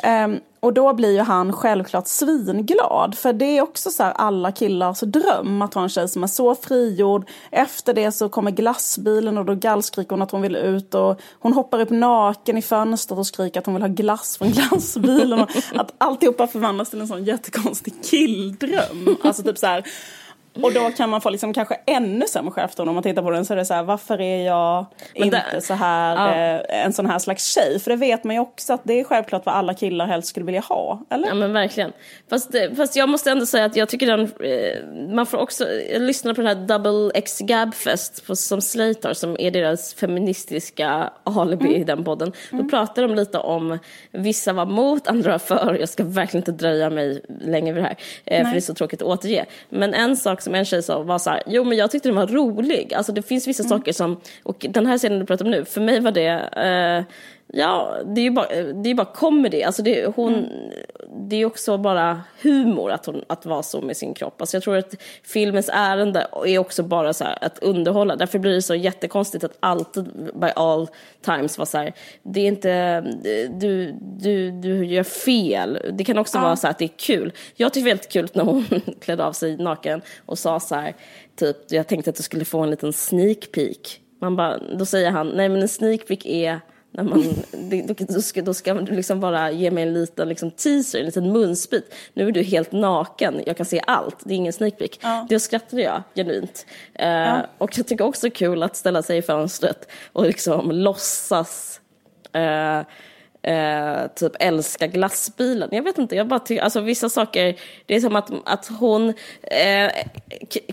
Um, och då blir ju han självklart svinglad. För det är också så alla killars dröm att ha en tjej som är så frigjord. Efter det så kommer glassbilen och då gallskriker hon att hon vill ut. Och hon hoppar upp naken i fönstret och skriker att hon vill ha glass från glassbilen. och att alltihopa förvandlas till en sån jättekonstig killdröm. Alltså typ så här och då kan man få liksom kanske ännu sämre självförtroende om man tittar på den. Så är det så här, varför är jag Men inte det, så här, ja. eh, en sån här slags tjej? För det vet man ju också att det är självklart vad alla killar helst skulle vilja ha. Eller? Ja men verkligen. Fast, fast jag måste ändå säga att jag tycker den, eh, man får också, jag lyssnar på den här Double X Gabfest på, som Slater som är deras feministiska alibi mm. i den podden. Mm. Då pratar de lite om, vissa var mot, andra var för. Jag ska verkligen inte dröja mig länge vid det här. Eh, för det är så tråkigt att återge. Men en sak som en tjej sa var så här, jo men jag tyckte den var rolig. Alltså det finns vissa mm. saker som, och den här scenen du pratar om nu, för mig var det, eh, ja det är ju bara, det är bara comedy. Alltså det, hon, mm. Det är också bara humor att, hon, att vara så med sin kropp. Alltså jag tror att filmens ärende är också bara så här, att underhålla. Därför blir det så jättekonstigt att alltid by all times vara så här, det är inte, du, du, du gör fel. Det kan också ja. vara så att det är kul. Jag är väldigt kul när hon klädde av sig naken och sa så här, typ, jag tänkte att du skulle få en liten sneak peek. Man bara, då säger han, nej men en sneak peek är när man, då, ska, då ska du liksom bara ge mig en liten liksom, teaser, en liten munsbit. Nu är du helt naken, jag kan se allt, det är ingen sneak peek. Ja. Då skrattade jag genuint. Uh, ja. Och jag tycker också kul att ställa sig i fönstret och liksom låtsas uh, Eh, typ älska glassbilen. Jag vet inte, jag bara tycker, alltså vissa saker, det är som att, att hon, eh,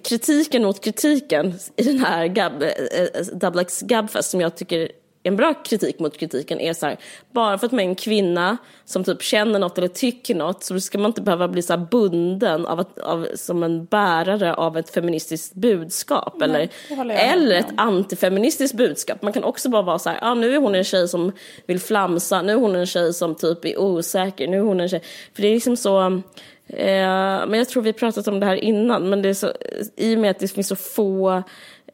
kritiken mot kritiken i den här Gab, eh, Double X Gabfest som jag tycker en bra kritik mot kritiken är så här, bara för att man är en kvinna som typ känner något eller tycker något så ska man inte behöva bli så bunden av, att, av som en bärare av ett feministiskt budskap Nej, eller, eller ett antifeministiskt budskap. Man kan också bara vara så här, ah, nu är hon en tjej som vill flamsa, nu är hon en tjej som typ är osäker, nu är hon en tjej, för det är liksom så eh, men jag tror vi pratat om det här innan, men det är så, i och med att det finns så få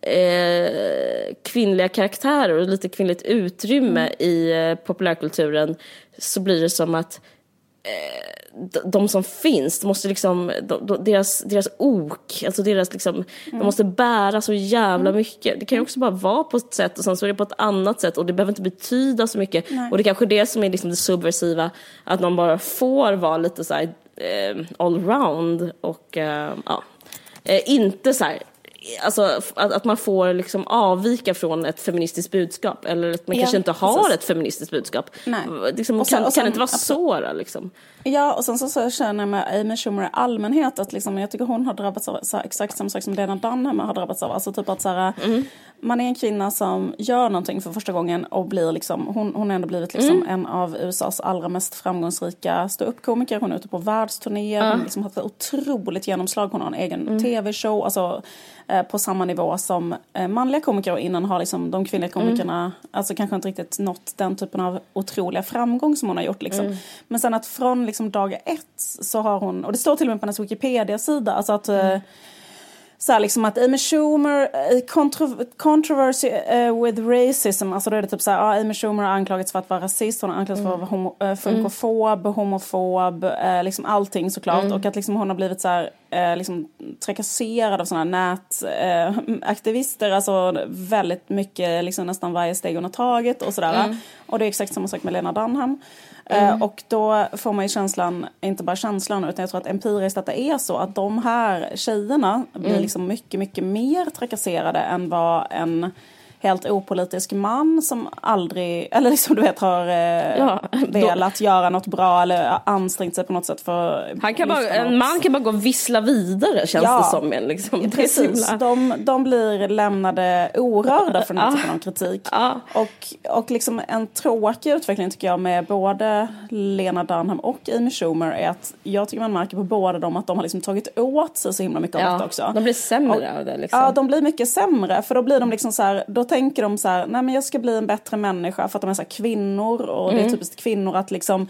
eh, kvinnliga karaktärer och lite kvinnligt utrymme mm. i eh, populärkulturen så blir det som att eh, de som finns, de måste liksom, de, de, deras, deras ok, alltså deras liksom, mm. de måste bära så jävla mm. mycket. Det kan ju också bara vara på ett sätt och sen så är det på ett annat sätt och det behöver inte betyda så mycket. Nej. Och det är kanske det som är liksom det subversiva, att man bara får vara lite så här, eh, allround och eh, ja, eh, inte så här alltså, att, att man får liksom avvika från ett feministiskt budskap eller att man ja, kanske inte har precis. ett feministiskt budskap. Liksom, och sen, kan, och sen, kan det inte vara så liksom? Ja, och sen så, så känner jag med Amy Schumer i allmänhet att liksom, jag tycker hon har drabbats av så här, exakt samma sak som Lena Dunham har drabbats av. Alltså typ att så här, mm. Man är en kvinna som gör någonting för första gången och blir liksom, hon, hon har ändå blivit liksom mm. en av USAs allra mest framgångsrika ståuppkomiker. Hon är ute på världsturnéer, mm. hon liksom har ett otroligt genomslag, hon har en egen mm. tv-show. Alltså, Eh, på samma nivå som eh, manliga komiker och innan har liksom de kvinnliga komikerna mm. alltså kanske inte riktigt nått den typen av otroliga framgång som hon har gjort. Liksom. Mm. Men sen att från liksom dag ett så har hon, och det står till och med på hennes Wikipedia-sida, alltså att mm så här liksom att Amy Schumer, eh, kontro controversy uh, with racism, alltså då är det typ så här, ah, Amy Schumer har anklagats för att vara rasist, hon har anklagats mm. för att vara homo, uh, funkofob, mm. homofob, uh, liksom allting såklart. Mm. Och att liksom hon har blivit så här, uh, liksom trakasserad av sådana nätaktivister, alltså väldigt mycket, liksom nästan varje steg hon har tagit och sådär. Mm. Och det är exakt samma sak med Lena Dunham. Eh, mm. Och då får man ju känslan, inte bara känslan utan jag tror att empiriskt att det är så att de här tjejerna blir mm. liksom mycket, mycket mer trakasserade än vad en helt opolitisk man som aldrig, eller liksom du vet har eh, ja, velat göra något bra eller ansträngt sig på något sätt för Han kan bara, En man kan bara gå och vissla vidare känns ja, det som. Liksom. Precis, de, de blir lämnade orörda för den här typen av kritik. Ja. Och, och liksom en tråkig utveckling tycker jag med både Lena Dunham och Amy Schumer är att jag tycker man märker på båda dem att de har liksom tagit åt sig så himla mycket av det också. De blir sämre av det liksom. Ja, de blir mycket sämre för då blir de liksom så här, då tänker de så här, nej men jag ska bli en bättre människa för att de är så kvinnor och mm. det är mm. typiskt kvinnor att liksom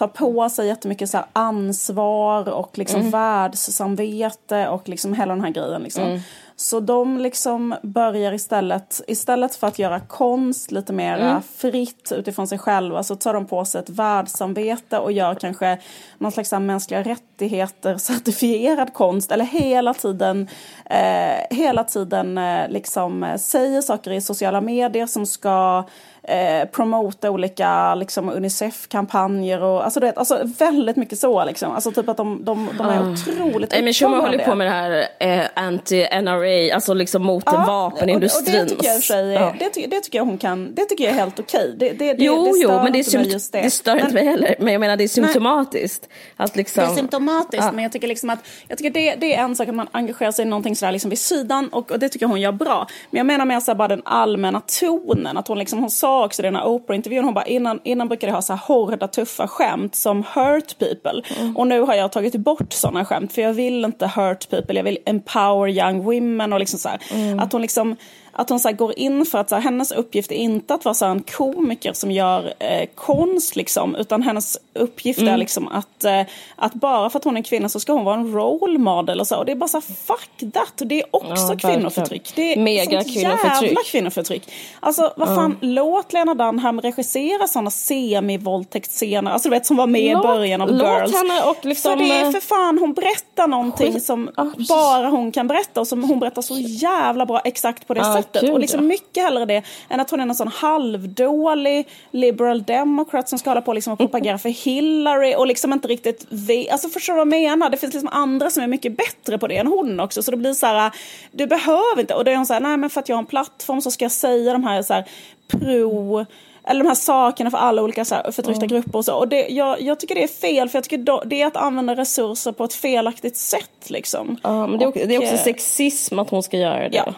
ta på sig jättemycket så ansvar och liksom mm. världssamvete och liksom hela den här grejen liksom. Mm. Så de liksom börjar istället, istället för att göra konst lite mer mm. fritt utifrån sig själva så tar de på sig ett världssamvete och gör kanske någon slags mänskliga rättigheter certifierad konst eller hela tiden, eh, hela tiden eh, liksom säger saker i sociala medier som ska eh, promota olika liksom, Unicef-kampanjer och alltså, det, alltså väldigt mycket så liksom. Alltså typ att de, de, de är uh. otroligt Amy Schumer håller på med det här eh, anti-NRA, alltså liksom mot ja, vapenindustrin. Och, och det, tycker jag sig, ja. det, det, tycker jag hon kan, det tycker jag är helt okej. Det, det, det, jo, det jo, men det, är symt- just det. det stör men, inte mig heller. Men jag menar det är symptomatiskt. Att liksom, det är symptomatiskt, ja. men jag tycker liksom att jag tycker det, det är en sak att man engagerar sig i någonting sådär liksom vid sidan och, och det tycker jag hon gör bra. Men jag menar mer bara den allmänna tonen, att hon liksom, hon sa också det i den här Oprah-intervjun. Hon bara, innan, innan brukade jag ha så här hårda, tuffa skämt som hurt people. Mm. Och nu har jag tagit bort sådana skämt för jag vill inte hurt people, jag vill empower young women och liksom så mm. Att hon liksom att hon så går in för att så här, hennes uppgift är inte att vara så här, en komiker som gör eh, konst liksom, utan hennes uppgift mm. är liksom att, eh, att bara för att hon är kvinna så ska hon vara en role model och så. Och det är bara så här, fuck that! Och det är också ja, kvinnoförtryck. Det är Mega kvinnoförtryck. jävla kvinnoförtryck. Alltså vad fan, mm. låt Lena Dunham regissera sådana semi-våldtäktsscener, alltså du vet som var med låt, i början av Girls. Henne och liksom, för det är för fan, hon berättar någonting skit. som oh, bara hon kan berätta och som hon berättar så jävla bra exakt på det ah, sättet. Gud, och liksom mycket hellre det än att hon är en sån halvdålig liberal democrat som ska hålla på liksom och propagera för Hillary och liksom inte riktigt vi, alltså förstår du vad jag menar? Det finns liksom andra som är mycket bättre på det än hon också så det blir så här, du behöver inte, och då är hon så här, nej men för att jag har en plattform så ska jag säga de här så här pro eller de här sakerna för alla olika så här, förtryckta mm. grupper och så. Och det, jag, jag tycker det är fel, för jag tycker då, det är att använda resurser på ett felaktigt sätt liksom. Ja, men det är, också, det är också sexism att hon ska göra det. Ja.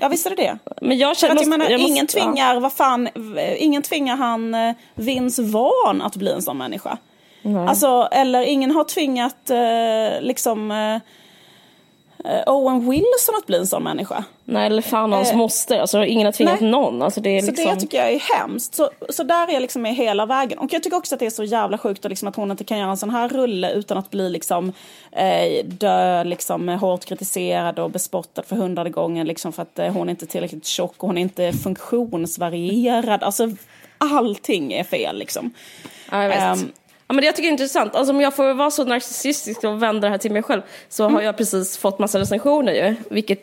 Ja visst är det det. Men jag känner, att jag menar, jag måste- ingen, ja. tvingar, vad fan, ingen tvingar han eh, Vince Vaughn att bli en sån människa. Alltså, eller ingen har tvingat eh, liksom eh, Owen Wilson att bli en sån människa. Nej, eller fan hans moster. Alltså, ingen har tvingat Nej. någon. Alltså, det är Så liksom... det tycker jag är hemskt. Så, så där är jag liksom med hela vägen. Och jag tycker också att det är så jävla sjukt liksom att hon inte kan göra en sån här rulle utan att bli liksom eh, dö, liksom eh, hårt kritiserad och bespottad för hundrade gången liksom för att eh, hon inte är tillräckligt tjock och hon är inte funktionsvarierad. Alltså allting är fel liksom. Ja, jag vet. Ehm. Ja, men det jag tycker är intressant. Alltså, om jag får vara så narcissistisk och vända det här till mig själv så Mm. har jag precis fått massa recensioner ju. Vilket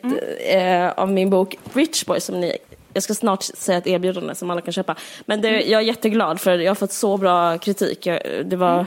eh, av min bok Rich Boy som ni jag ska snart säga ett erbjudande som alla kan köpa. Men det, Mm. jag är jätteglad för jag har fått så bra kritik. Jag, det var... Mm.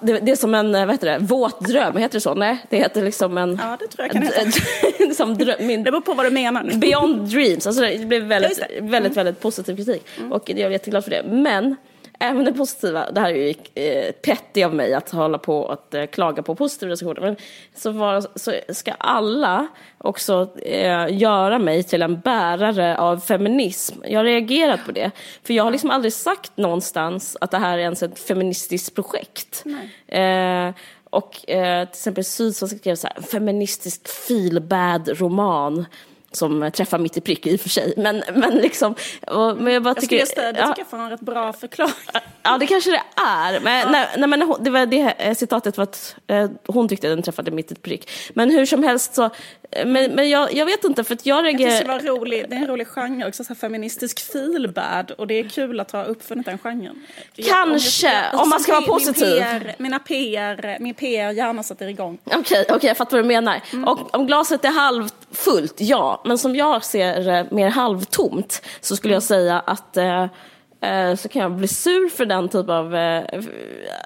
Det, det är som en, vad heter det, våt dröm, heter det så? Nej, det heter liksom en... Ja, det tror jag kan heta. som dröm, min, Det beror på vad du menar. Beyond dreams. Alltså det blev väldigt, Ja, det. väldigt, väldigt positiv kritik. Och jag är jätteglad för det. Men även det positiva, det här är ju eh, petty av mig att hålla på och eh, klaga på positiva recensioner. Men så, var, så ska alla också eh, göra mig till en bärare av feminism. Jag har reagerat på det. För jag har liksom aldrig sagt någonstans att det här är ens ett feministiskt projekt. Eh, och eh, till exempel Sydsvenskan skrev så här, feministisk feelbad roman som träffar mitt i prick i och för sig. Men, men liksom, och, men jag bara Jag tycker... skulle just det, det ja, tycker jag får en rätt bra förklaring. Ja, det kanske det är. Men, nej, nej, men det var det eh, citatet var att eh, hon tyckte den träffade mitt i prick. Men hur som helst så, eh, men, men jag, jag vet inte för att jag Jag tycker det reagerar... var rolig, det är en rolig genre också, så här feministisk feelbad. Och det är kul att ha uppfunnit den genren. Kanske, om man ska vara min positiv. PR, mina PR, min PR-hjärna sätter igång. Okej, okej, jag fattar vad du menar. Mm. Och om glaset är halvfullt, ja. Men som jag ser det mer halvtomt så skulle jag säga att eh, eh, så kan jag bli sur för den typ av, eh,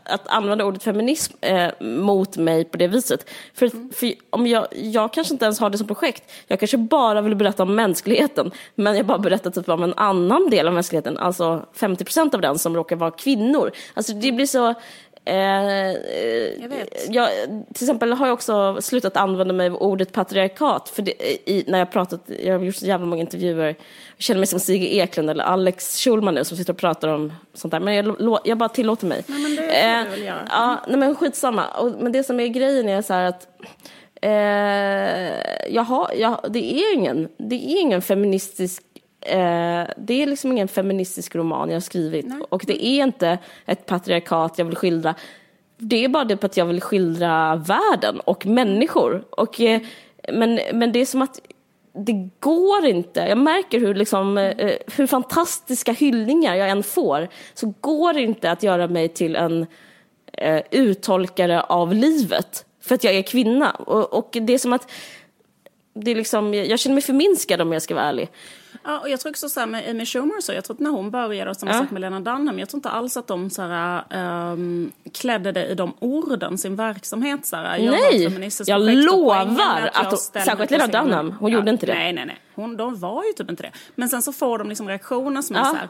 att använda ordet feminism eh, mot mig på det viset. För, Mm. för om jag, jag kanske inte ens har det som projekt. Jag kanske bara vill berätta om mänskligheten. Men jag bara berättar typ om en annan del av mänskligheten. Alltså 50% av den som råkar vara kvinnor. Alltså det blir så... Eh, Jag vet. jag, till exempel har jag också slutat använda mig av ordet patriarkat. För det, i, när jag, pratat, jag har gjort så jävla många intervjuer. Jag känner mig som Sigge Eklund eller Alex Schulman nu som sitter och pratar om sånt där. Men jag, jag bara tillåter mig. Nej, men det får du väl göra. Ja, nej, men skitsamma. Och, men det som är grejen är så här att eh, jag har, jag, det, är ingen, det är ingen feministisk Eh, det är liksom ingen feministisk roman jag har skrivit. Och det är inte ett patriarkat jag vill skildra. Det är bara det på att jag vill skildra världen och människor. Och, eh, men, men det är som att det går inte. Jag märker hur, liksom, eh, hur fantastiska hyllningar jag än får så går det inte att göra mig till en eh, uttolkare av livet för att jag är kvinna. Och, och det är som att det är liksom, jag känner mig förminskad om jag ska vara ärlig. Ja, och jag tror också så här med Amy Schumer så, jag tror att när hon började och samma Ja. sak med Lena Dunham, jag tror inte alls att de så här, ehm, klädde det i de orden, sin verksamhet. Så här, jag Nej, jag lovar är att ställer särskilt Lena. Dunham, hon gjorde inte det. Nej, nej, nej. Hon, de var ju typ inte det. Men sen så får de liksom reaktioner som är Ja. så här,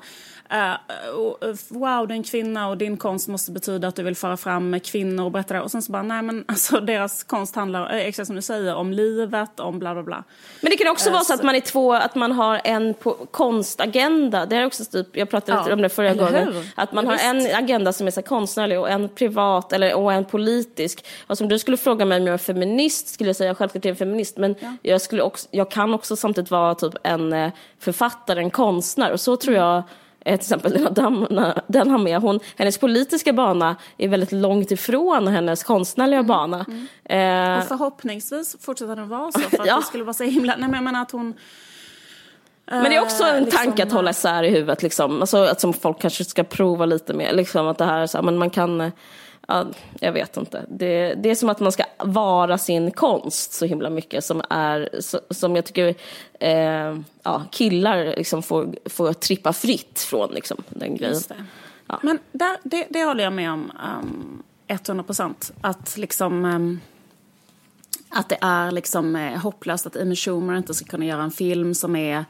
och, eh, wow, en kvinna och din konst måste betyda att du vill föra fram kvinnor och berätta det. Och sen så bara, nej men alltså deras konst handlar, eh, exakt som du säger, om livet, om bla bla bla. Men det kan också Eh, vara så att så- man är två, att man har en på konstagenda. Det är också typ, jag pratade Ja, lite om det förra gången. hur? Att man Ja, har visst. en agenda som är så konstnärlig och en privat eller, och en politisk. Alltså om du skulle fråga mig om jag är feminist skulle jag säga självklart jag är en feminist. Men jag, skulle också, jag kan också samtidigt vara typ en författare, en konstnär. Och så tror jag till exempel Lena Dunham, den har med. Hon, hennes politiska bana är väldigt långt ifrån hennes konstnärliga bana. Eh, Och förhoppningsvis fortsätter den vara så. För att Ja. det skulle vara så himla... Nej men jag menar att hon... Men det är också en liksom, tanke att hålla isär i huvudet, liksom. alltså, att som folk kanske ska prova lite mer. Liksom, att det här är så här, men man kan, eh, ja, jag vet inte. Det, det är som att man ska vara sin konst så himla mycket som, är, som jag tycker eh, ja, killar liksom får, får trippa fritt från liksom, den grejen. Det. Men där, det, det håller jag med om um, 100 procent. Att liksom... ehm, att det är liksom eh, hopplöst att Amy Schumer inte ska kunna göra en film som är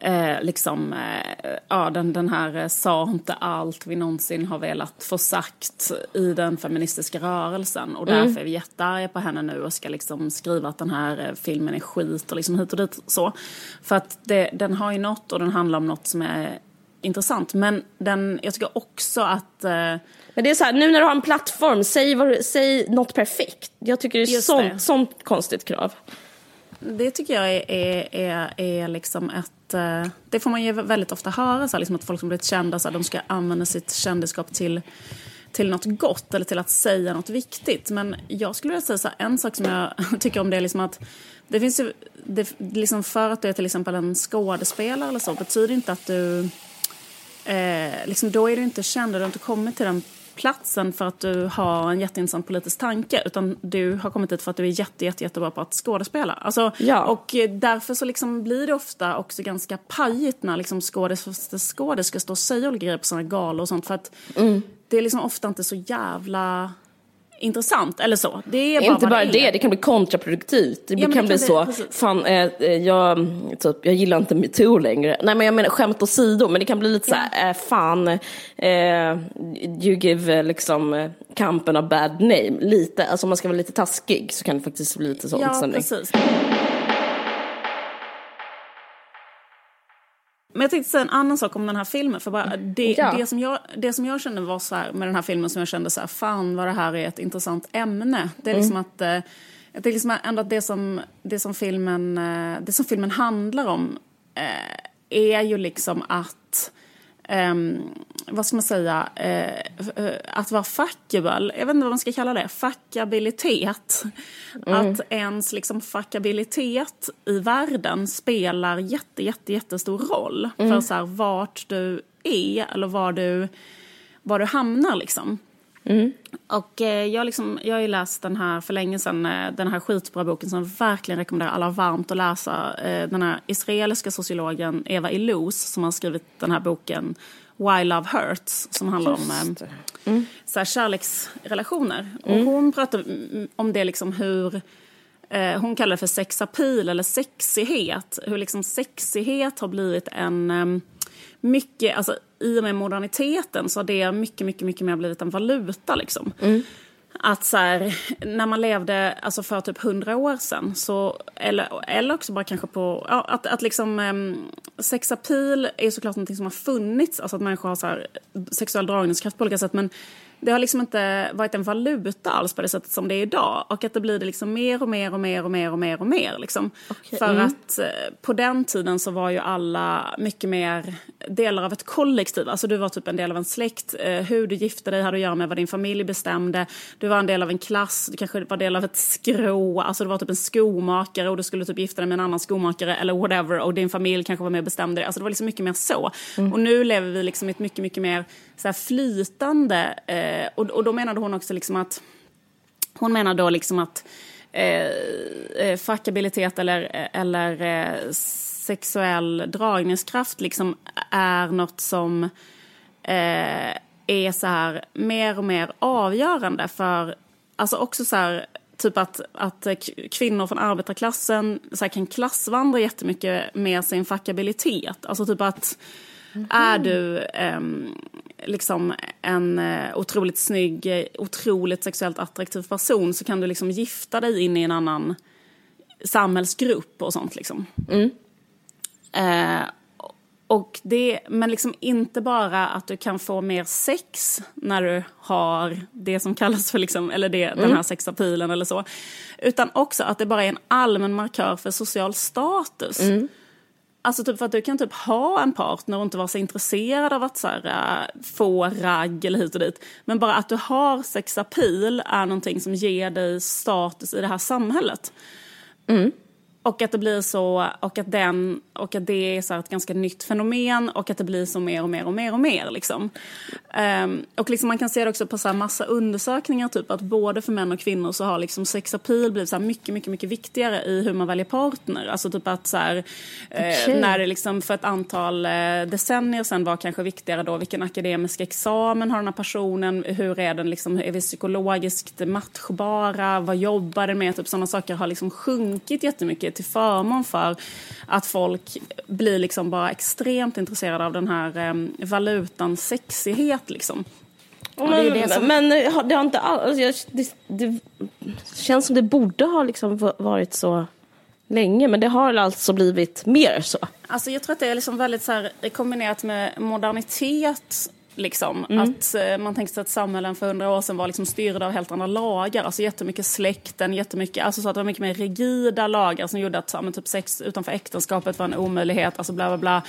eh, liksom, eh, ja, den, den här eh, sa inte allt vi någonsin har velat få sagt i den feministiska rörelsen. Och därför mm. är vi jättearga på henne nu och ska liksom skriva att den här eh, filmen är skit och liksom hit och dit så. För att det, den har ju något och den handlar om något som är intressant. Men den, jag tycker också att... Eh, men det är så här, nu när du har en plattform, säg, vad, säg något perfekt. Jag tycker det är sånt, sånt konstigt krav. Det tycker jag är, är, är, är liksom ett... Eh, det får man ju väldigt ofta höra, så här, liksom att folk som blivit kända så här, de ska använda sitt kändisskap till, till något gott eller till att säga något viktigt. Men jag skulle vilja säga så här, en sak som jag tycker om det är liksom att det finns ju, det, liksom för att du är till exempel en skådespelare eller så betyder inte att du... Eh, liksom, då är du inte känd, och du har inte kommit till den platsen för att du har en jätteintressant politisk tanke utan du har kommit dit för att du är jätte, jätte, jättebra på att skådespela. Alltså, ja. Och därför så liksom blir det ofta också ganska pajigt när liksom skådespelare ska stå och säga olika grejer på sådana galor och sånt för att mm. det är liksom ofta inte så jävla intressant eller så. Det är bara Inte bara det, det, det kan bli kontraproduktivt. Det ja, kan bli så, precis. fan, eh, eh, jag, typ, jag gillar inte metoo längre. Nej men jag menar skämt åsido, men det kan bli lite ja. så här, eh, fan, eh, you give eh, liksom kampen a bad name. Lite, alltså om man ska vara lite taskig så kan det faktiskt bli lite så. Ja, precis. Men jag tänkte säga en annan sak om den här filmen. För bara det, ja. det, som jag, det som jag kände var så här, med den här filmen som jag kände så här, fan vad det här är ett intressant ämne. Det är liksom mm. att, eh, det är liksom ändå att det som, det som, filmen, eh, det som filmen handlar om eh, är ju liksom att um, vad ska man säga, uh, att vara fuckable, jag vet inte vad man ska kalla det, fuckabilitet. Mm. Att ens liksom fuckabilitet i världen spelar jätte, jätte, jättestor roll mm. för så här, vart du är eller var du, var du hamnar liksom. Mm. Och eh, jag, liksom, jag har ju läst den här för länge sedan, eh, den här skitbra boken som jag verkligen rekommenderar alla varmt att läsa. Eh, den här israeliska sociologen Eva Illouz som har skrivit den här boken Why Love Hurts som handlar om eh, mm. så här, kärleksrelationer. Mm. Och hon pratar om det liksom hur eh, hon kallar det för sexapil eller sexighet. Hur liksom sexighet har blivit en eh, mycket, alltså i och med moderniteten så har det mycket, mycket, mycket mer blivit en valuta liksom. Mm. Att så här, när man levde alltså för typ hundra år sedan, så, eller, eller också bara kanske på, ja, att, att liksom um, sexapil är såklart någonting som har funnits, alltså att människor har så här, sexuell dragningskraft på olika sätt, men det har liksom inte varit en valuta alls på det sättet som det är idag. Och att det blir det liksom mer och mer och mer och mer och mer och mer. Liksom. Okay. För mm. att eh, på den tiden så var ju alla mycket mer delar av ett kollektiv. Alltså du var typ en del av en släkt. Eh, hur du gifte dig hade att göra med vad din familj bestämde. Du var en del av en klass, du kanske var del av ett skrå. Alltså du var typ en skomakare och du skulle typ gifta dig med en annan skomakare eller whatever. Och din familj kanske var med och bestämde det. Alltså det var liksom mycket mer så. Mm. Och nu lever vi liksom i ett mycket, mycket mer så här flytande. Eh, och, och då menade hon också liksom att hon menar då liksom att eh, eh fackabilitet eller, eh, eller eh, sexuell dragningskraft liksom är något som eh, är så här mer och mer avgörande för, alltså också så här, typ att, att kvinnor från arbetarklassen så här, kan klassvandra jättemycket med sin fackabilitet. Alltså typ att mm. är du eh, liksom en eh, otroligt snygg, otroligt sexuellt attraktiv person så kan du liksom gifta dig in i en annan samhällsgrupp och sånt liksom. Mm. Eh, och det, men liksom inte bara att du kan få mer sex när du har det som kallas för liksom, eller det, mm. den här sexapilen eller så. Utan också att det bara är en allmän markör för social status. Mm. Alltså typ för att du kan typ ha en partner och inte vara så intresserad av att så här, äh, få ragg eller hit och dit. Men bara att du har sexapil är någonting som ger dig status i det här samhället. Mm. Och att det blir så, och att, den, och att det är så ett ganska nytt fenomen och att det blir så mer och mer och mer och mer. Liksom. Um, och liksom man kan se det också på så här massa undersökningar, typ att både för män och kvinnor så har liksom sexapil blivit så mycket, mycket, mycket viktigare i hur man väljer partner. Alltså typ att så här, eh, okay. uh, när det liksom för ett antal uh, decennier sedan var kanske viktigare då vilken akademisk examen har den här personen, hur är den liksom, är vi psykologiskt matchbara, vad jobbar den med, typ sådana saker har liksom sjunkit jättemycket mycket till förmån för att folk blir liksom bara extremt intresserade av den här eh, valutan sexighet liksom. Men det, det, som... men det har inte alls, det, det, känns som det borde ha liksom varit så länge, men det har alltså blivit mer så. Alltså jag tror att det är liksom väldigt så här, kombinerat med modernitet Liksom. Mm. Att eh, man tänkte sig att samhällen för hundra år sedan var liksom styrda av helt andra lagar. Alltså jättemycket släkten, jättemycket, alltså så att det var mycket mer rigida lagar som gjorde att men, typ sex utanför äktenskapet var en omöjlighet. Alltså bla bla bla.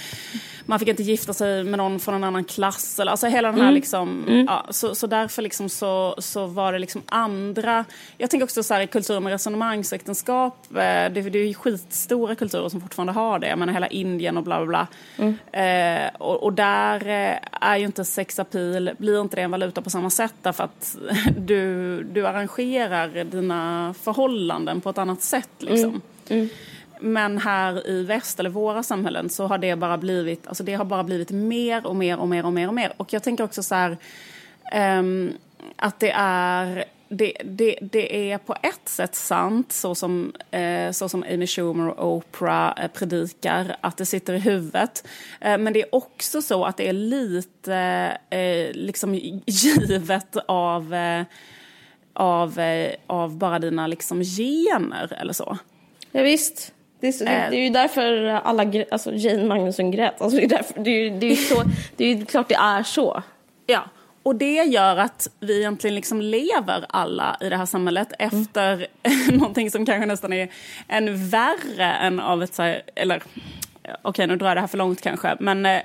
Man fick inte gifta sig med någon från en annan klass. Eller, alltså hela den här mm. liksom, mm. ja, så, så därför liksom så, så var det liksom andra. Jag tänker också så här i kulturer med resonemangsäktenskap. Eh, det, det är ju skitstora kulturer som fortfarande har det. Jag menar hela Indien och bla bla bla. Mm. Eh, och, och, där eh, är ju inte sexapil blir inte det en valuta på samma sätt därför att du, du arrangerar dina förhållanden på ett annat sätt. Liksom. Mm. Mm. Men här i väst, eller våra samhällen, så har det bara blivit, alltså det har bara blivit mer och mer och mer och mer och mer. Och jag tänker också så här, um, att det är det, det, det är på ett sätt sant, så som, eh, så som Amy Schumer och Oprah eh, predikar, att det sitter i huvudet. Eh, men det är också så att det är lite eh, liksom givet av, eh, av, eh, av bara dina liksom gener eller så. Ja, visst. Det är, så, det, det är ju därför alla, alltså Jane Magnusson grät. Alltså det, är därför, det, är, det, är så, det är klart det är så. Ja, och det gör att vi egentligen liksom lever alla i det här samhället mm. efter någonting som kanske nästan är än värre än av ett så här, eller okej okay, nu drar jag det här för långt kanske, men eh,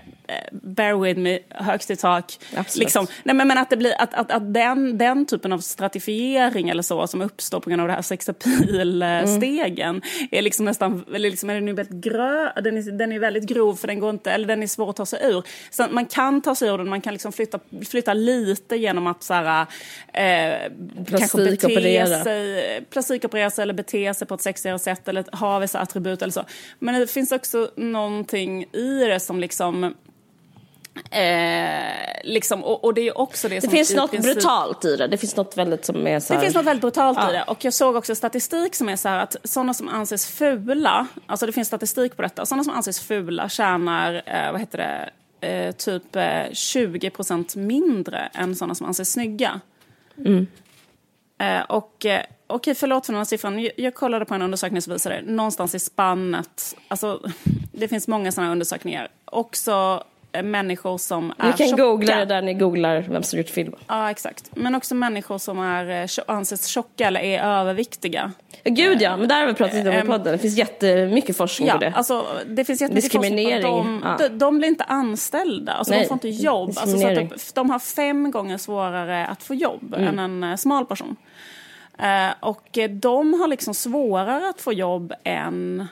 bear with me, högst i tak. Liksom. Nej, men, men att, det blir, att, att, att den, den typen av stratifiering eller så som uppstår på grund av det här sexapilstegen mm. är liksom nästan, eller liksom är den, väldigt grö, den, är, den är väldigt grov för den går inte, eller den är svår att ta sig ur. Så man kan ta sig ur den, man kan liksom flytta, flytta lite genom att så här, eh, kanske bete sig, plastikoperera sig eller bete sig på ett sexigare sätt eller ha vissa attribut eller så. Men det finns också någonting i det som liksom Eh, liksom, och, och, det är också det, det finns något princip... brutalt i det. Det finns något väldigt som är så här... Det finns något väldigt brutalt ja. i det. Och jag såg också statistik som är så här att sådana som anses fula, alltså det finns statistik på detta, sådana som anses fula tjänar, eh, vad heter det, eh, typ 20 procent mindre än sådana som anses snygga. Mm. Eh, och eh, okej, förlåt för den här siffran. Jag, jag kollade på en undersökning som visade någonstans i spannet, alltså det finns många sådana undersökningar, också människor som är. Ni kan tjocka. googla det där ni googlar vem som gjort filmen. Ja, exakt. Men också människor som är, eh, anses tjocka eller är överviktiga. Gud ja, men där har vi pratat lite om i ehm, podden. Det finns jättemycket forskning ja, på det. Alltså, det finns jättemycket Diskriminering. Forskning de, ja. de, de blir inte anställda, alltså, de får inte jobb. Alltså, så att de har fem gånger svårare att få jobb mm. än en smal person. Och de har liksom svårare att få jobb än Eh,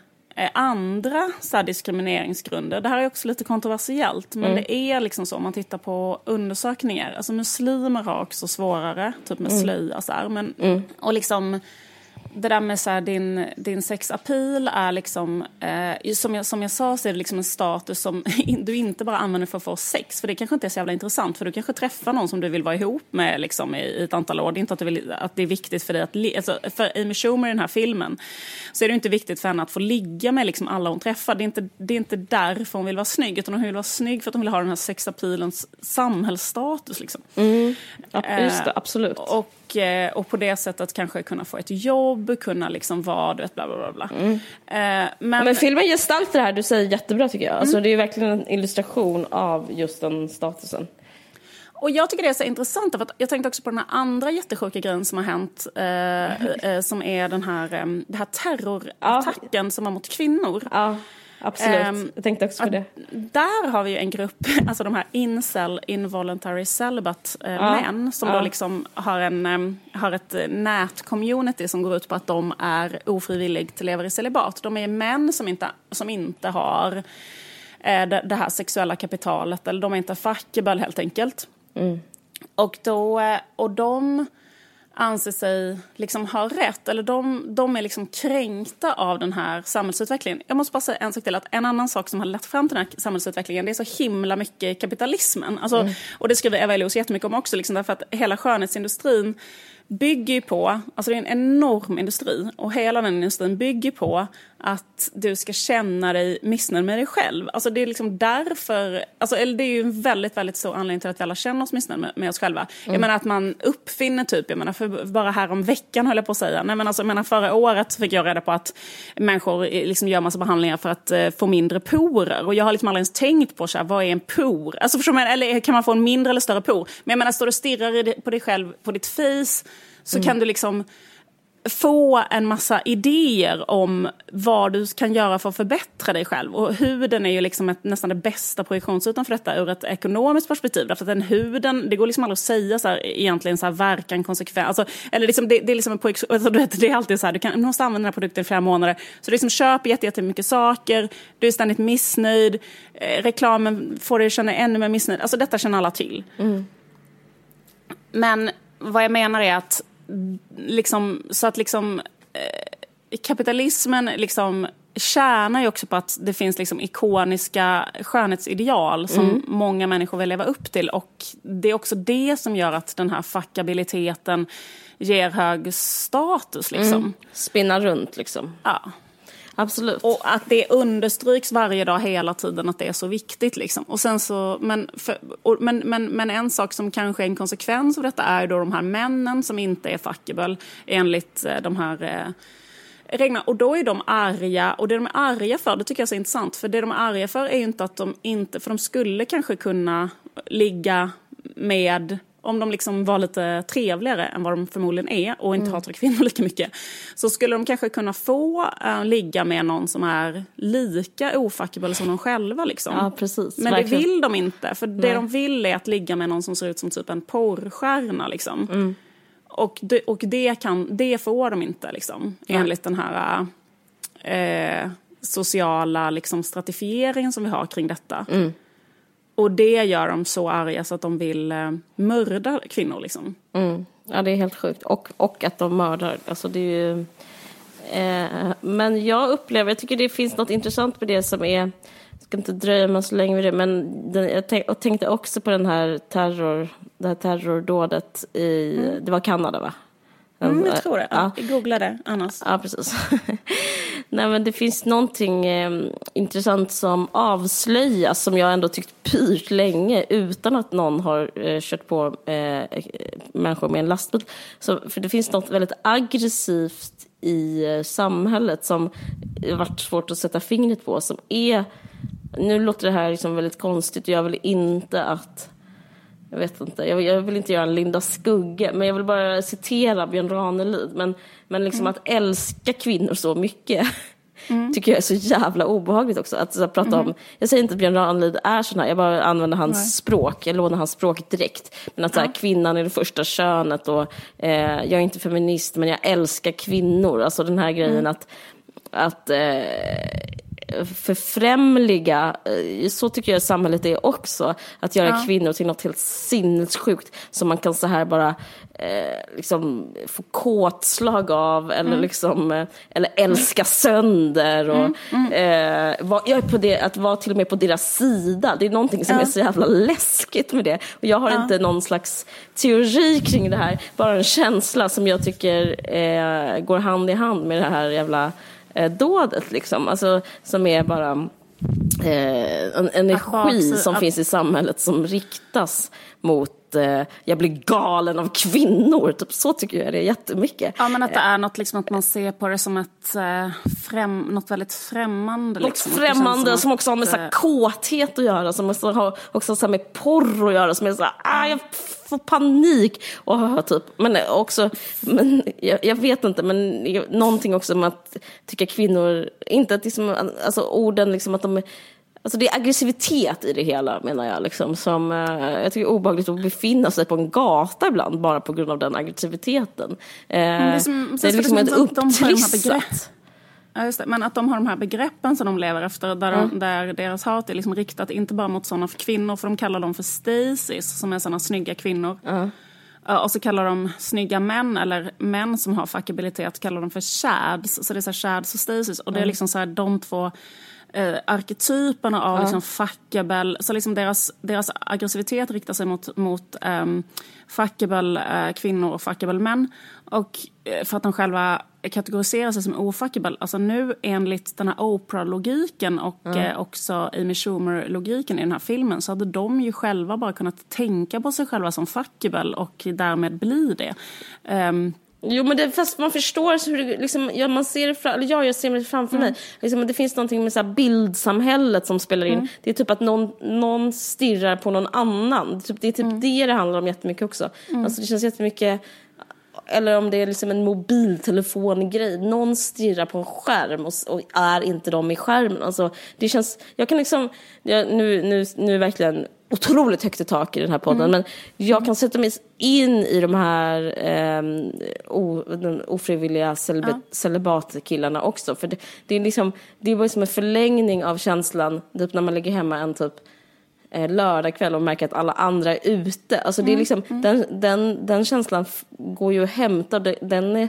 andra så diskrimineringsgrunder. Det här är också lite kontroversiellt, men mm. det är liksom så om man tittar på undersökningar. Alltså muslimer har också svårare, typ med mm. slöja så här, men, mm. Och liksom det där med så här, din, din sexapil är liksom, eh, som, jag, som jag sa så är det liksom en status som du inte bara använder för att få sex, för det kanske inte är så jävla intressant, för du kanske träffar någon som du vill vara ihop med liksom, i, i ett antal år. Det är inte att, du vill, att det är viktigt för dig att, alltså, för Amy Schumer i den här filmen, så är det inte viktigt för henne att få ligga med liksom alla hon träffar. Det är, inte, det är inte därför hon vill vara snygg, utan hon vill vara snygg för att hon vill ha den här sexapilens samhällsstatus. Liksom. Mm. Ja, just det, absolut. Eh, och Eh, och, på det sättet kanske kunna få ett jobb, kunna liksom vara, du vet, bla bla bla. Mm. Eh, men, men filmen gestaltar det här du säger jättebra tycker jag. Alltså, mm. Det är verkligen en illustration av just den statusen. Och jag tycker det är så intressant, för att jag tänkte också på den här andra jättesjuka grejen som har hänt, eh, eh, som är den här, eh, den här terrorattacken ja. som var mot kvinnor. Ja. Absolut, um, jag tänkte också på det. Där har vi ju en grupp, alltså de här incel, involuntary celibate eh, ja. män som ja. då liksom har, en, um, har ett nät-community som går ut på att de är ofrivilligt lever i celibat. De är män som inte, som inte har eh, det, det, här sexuella kapitalet, eller de är inte fuckable helt enkelt. Mm. Och, då, eh, och de anser sig liksom ha rätt, eller de, de är liksom kränkta av den här samhällsutvecklingen. Jag måste bara säga en sak till, att en annan sak som har lett fram till den här samhällsutvecklingen, det är så himla mycket kapitalismen. Alltså, mm. Och det skriver Eva Elios jättemycket om också, liksom, därför att hela skönhetsindustrin bygger ju på, alltså det är en enorm industri och hela den industrin bygger på att du ska känna dig missnöjd med dig själv. Alltså det är liksom därför, alltså, eller det är ju en väldigt, väldigt stor anledning till att vi alla känner oss missnöjda med, med, oss själva. Mm. Jag menar att man uppfinner typ, jag menar för bara här om veckan höll jag på att säga, nej men alltså jag menar förra året fick jag reda på att människor liksom gör massa behandlingar för att uh, få mindre porer och jag har liksom aldrig ens tänkt på så här, vad är en por? Alltså förstår man, eller kan man få en mindre eller större por? Men jag menar står du och stirrar på dig själv, på ditt face, så mm. kan du liksom få en massa idéer om vad du kan göra för att förbättra dig själv. Och huden är ju liksom ett, nästan det bästa projektionsytan för detta ur ett ekonomiskt perspektiv. Därför att den huden, det går liksom aldrig att säga så här, egentligen så här, verkan, konsekvens. Alltså, eller liksom, det, det, är liksom en projektion, alltså, du vet, det är alltid så här, du, kan, du måste använda den här produkten i flera månader. Så du liksom köper jättemycket saker, du är ständigt missnöjd, eh, reklamen får dig att känna ännu mer missnöjd. Alltså detta känner alla till. Mm. Men vad jag menar är att liksom, så att liksom eh, kapitalismen liksom tjänar ju också på att det finns liksom ikoniska skönhetsideal som mm. många människor vill leva upp till. Och det är också det som gör att den här fackabiliteten ger hög status. Liksom. Mm. Spinna runt liksom. Ja. Absolut. Och att det understryks varje dag hela tiden att det är så viktigt. Liksom. Och sen så, men, för, och, men, men, men en sak som kanske är en konsekvens av detta är då de här männen som inte är fuckable enligt eh, de här eh, reglerna. Och då är de arga. Och det de är arga för, det tycker jag är så intressant. För det de är arga för är ju inte att de inte, för de skulle kanske kunna ligga med om de liksom var lite trevligare än vad de förmodligen är och inte mm. hatar kvinnor lika mycket, så skulle de kanske kunna få uh, ligga med någon som är lika ofuckable som de själva. Liksom. Ja, precis, Men verkligen. det vill de inte, för Nej. det de vill är att ligga med någon som ser ut som typ en porrstjärna. Liksom. Mm. Och, det, och det, kan, det får de inte, liksom, ja. enligt den här uh, sociala liksom, stratifieringen som vi har kring detta. Mm. Och det gör dem så arga så att de vill eh, mörda kvinnor liksom. Mm. Ja det är helt sjukt. Och, och att de mördar. Alltså det är ju, eh, men jag upplever, jag tycker det finns något intressant med det som är, jag ska inte dröja mig så länge vid det, men den, jag, tänk, jag tänkte också på den här terror, det här terrordådet i, mm. det var Kanada va? Mm, jag tror det. Ja. Jag googlade annars. Ja, precis. Nej, men det finns någonting eh, intressant som avslöjas som jag ändå tyckt pyrt länge utan att någon har eh, kört på eh, människor med en lastbil. Så, för det finns något väldigt aggressivt i eh, samhället som varit svårt att sätta fingret på som är nu låter det här liksom väldigt konstigt och jag vill inte att jag vet inte, jag, jag, vill inte göra en Linda Skugge, men jag vill bara citera Björn Ranelid. Men, men liksom mm. att älska kvinnor så mycket mm. tycker jag är så jävla obehagligt också. Att så, prata mm. om, jag säger inte att Björn Ranelid är sån här, jag bara använder hans Nej. språk, jag lånar hans språk direkt. Men att så här, kvinnan är det första könet och eh, jag är inte feminist men jag älskar kvinnor. Alltså den här grejen mm. att, att eh, förfrämliga, eh, så tycker jag samhället är också, att göra ja. kvinnor till något helt sinnessjukt som man kan så här bara eh, liksom få kåtslag av eller mm. liksom, eh, eller älska sönder och mm. Mm. Eh, var, jag är på det, att vara till och med på deras sida, det är någonting som ja. är så jävla läskigt med det. Och jag har ja. inte någon slags teori kring det här, bara en känsla som jag tycker eh, går hand i hand med det här jävla eh, dådet liksom. Alltså som är bara eh, en energi som finns i samhället som riktas mot eh, jag blir galen av kvinnor. Typ så tycker jag det är jättemycket. Ja men att det är något liksom att man ser på det som ett eh, främ, något väldigt främmande. Något liksom. främmande som, som också har med så här, kåthet att göra. Som också har också så med porr att göra. Som är så här, ah, jag får panik. Och, typ. Men också, men, jag, jag, vet inte, men någonting också med att tycka kvinnor, inte att liksom, alltså orden liksom att de Alltså det är aggressivitet i det hela menar jag. Liksom, som, eh, jag tycker det är obehagligt att befinna sig på en gata ibland bara på grund av den aggressiviteten. Eh, det är, som, det är liksom ett upptrissat. Ja, just det. Men att de har de här begreppen som de lever efter där, mm. där deras hat är liksom riktat inte bara mot sådana kvinnor, för de kallar dem för stasis, som är sådana snygga kvinnor. Mm. Och så kallar de snygga män, eller män som har fackabilitet, kallar de för shads. Så det är så här shads och stasis. Och det är liksom så här de två eh, arketyperna av ja. liksom fuckable, så liksom deras, deras aggressivitet riktar sig mot, mot um, fuckable eh, kvinnor och fuckable män. Och eh, för att de själva kategoriserar sig som ofuckable. Alltså nu enligt den här Oprah-logiken och mm. eh, också Amy Schumer-logiken i den här filmen så hade de ju själva bara kunnat tänka på sig själva som fuckable och därmed bli det. Um, Jo men det, fast man förstår hur det, liksom, ja, man ser det eller ja, jag ser det framför mm. mig. Liksom, det finns någonting med så bildsamhället som spelar in. Mm. Det är typ att någon, någon stirrar på någon annan. Det är typ, det, är typ mm. det det handlar om jättemycket också. Mm. Alltså det känns jättemycket eller om det är liksom en mobiltelefongrej. Någon stirrar på en skärm och, och, är inte de i skärmen. Alltså, det känns, jag kan liksom, jag, nu, nu, nu verkligen otroligt högt i tak i den här podden. Mm. Men jag kan sätta mig in i de här eh, o, ofrivilliga celibat, ja. celibatkillarna också. För det, det, är liksom, det är bara som en förlängning av känslan, typ när man ligger hemma en typ eh, lördagkväll och märker att alla andra är ute. Alltså det är mm, liksom, mm. den, den, den känslan går ju att hämta. Den, är,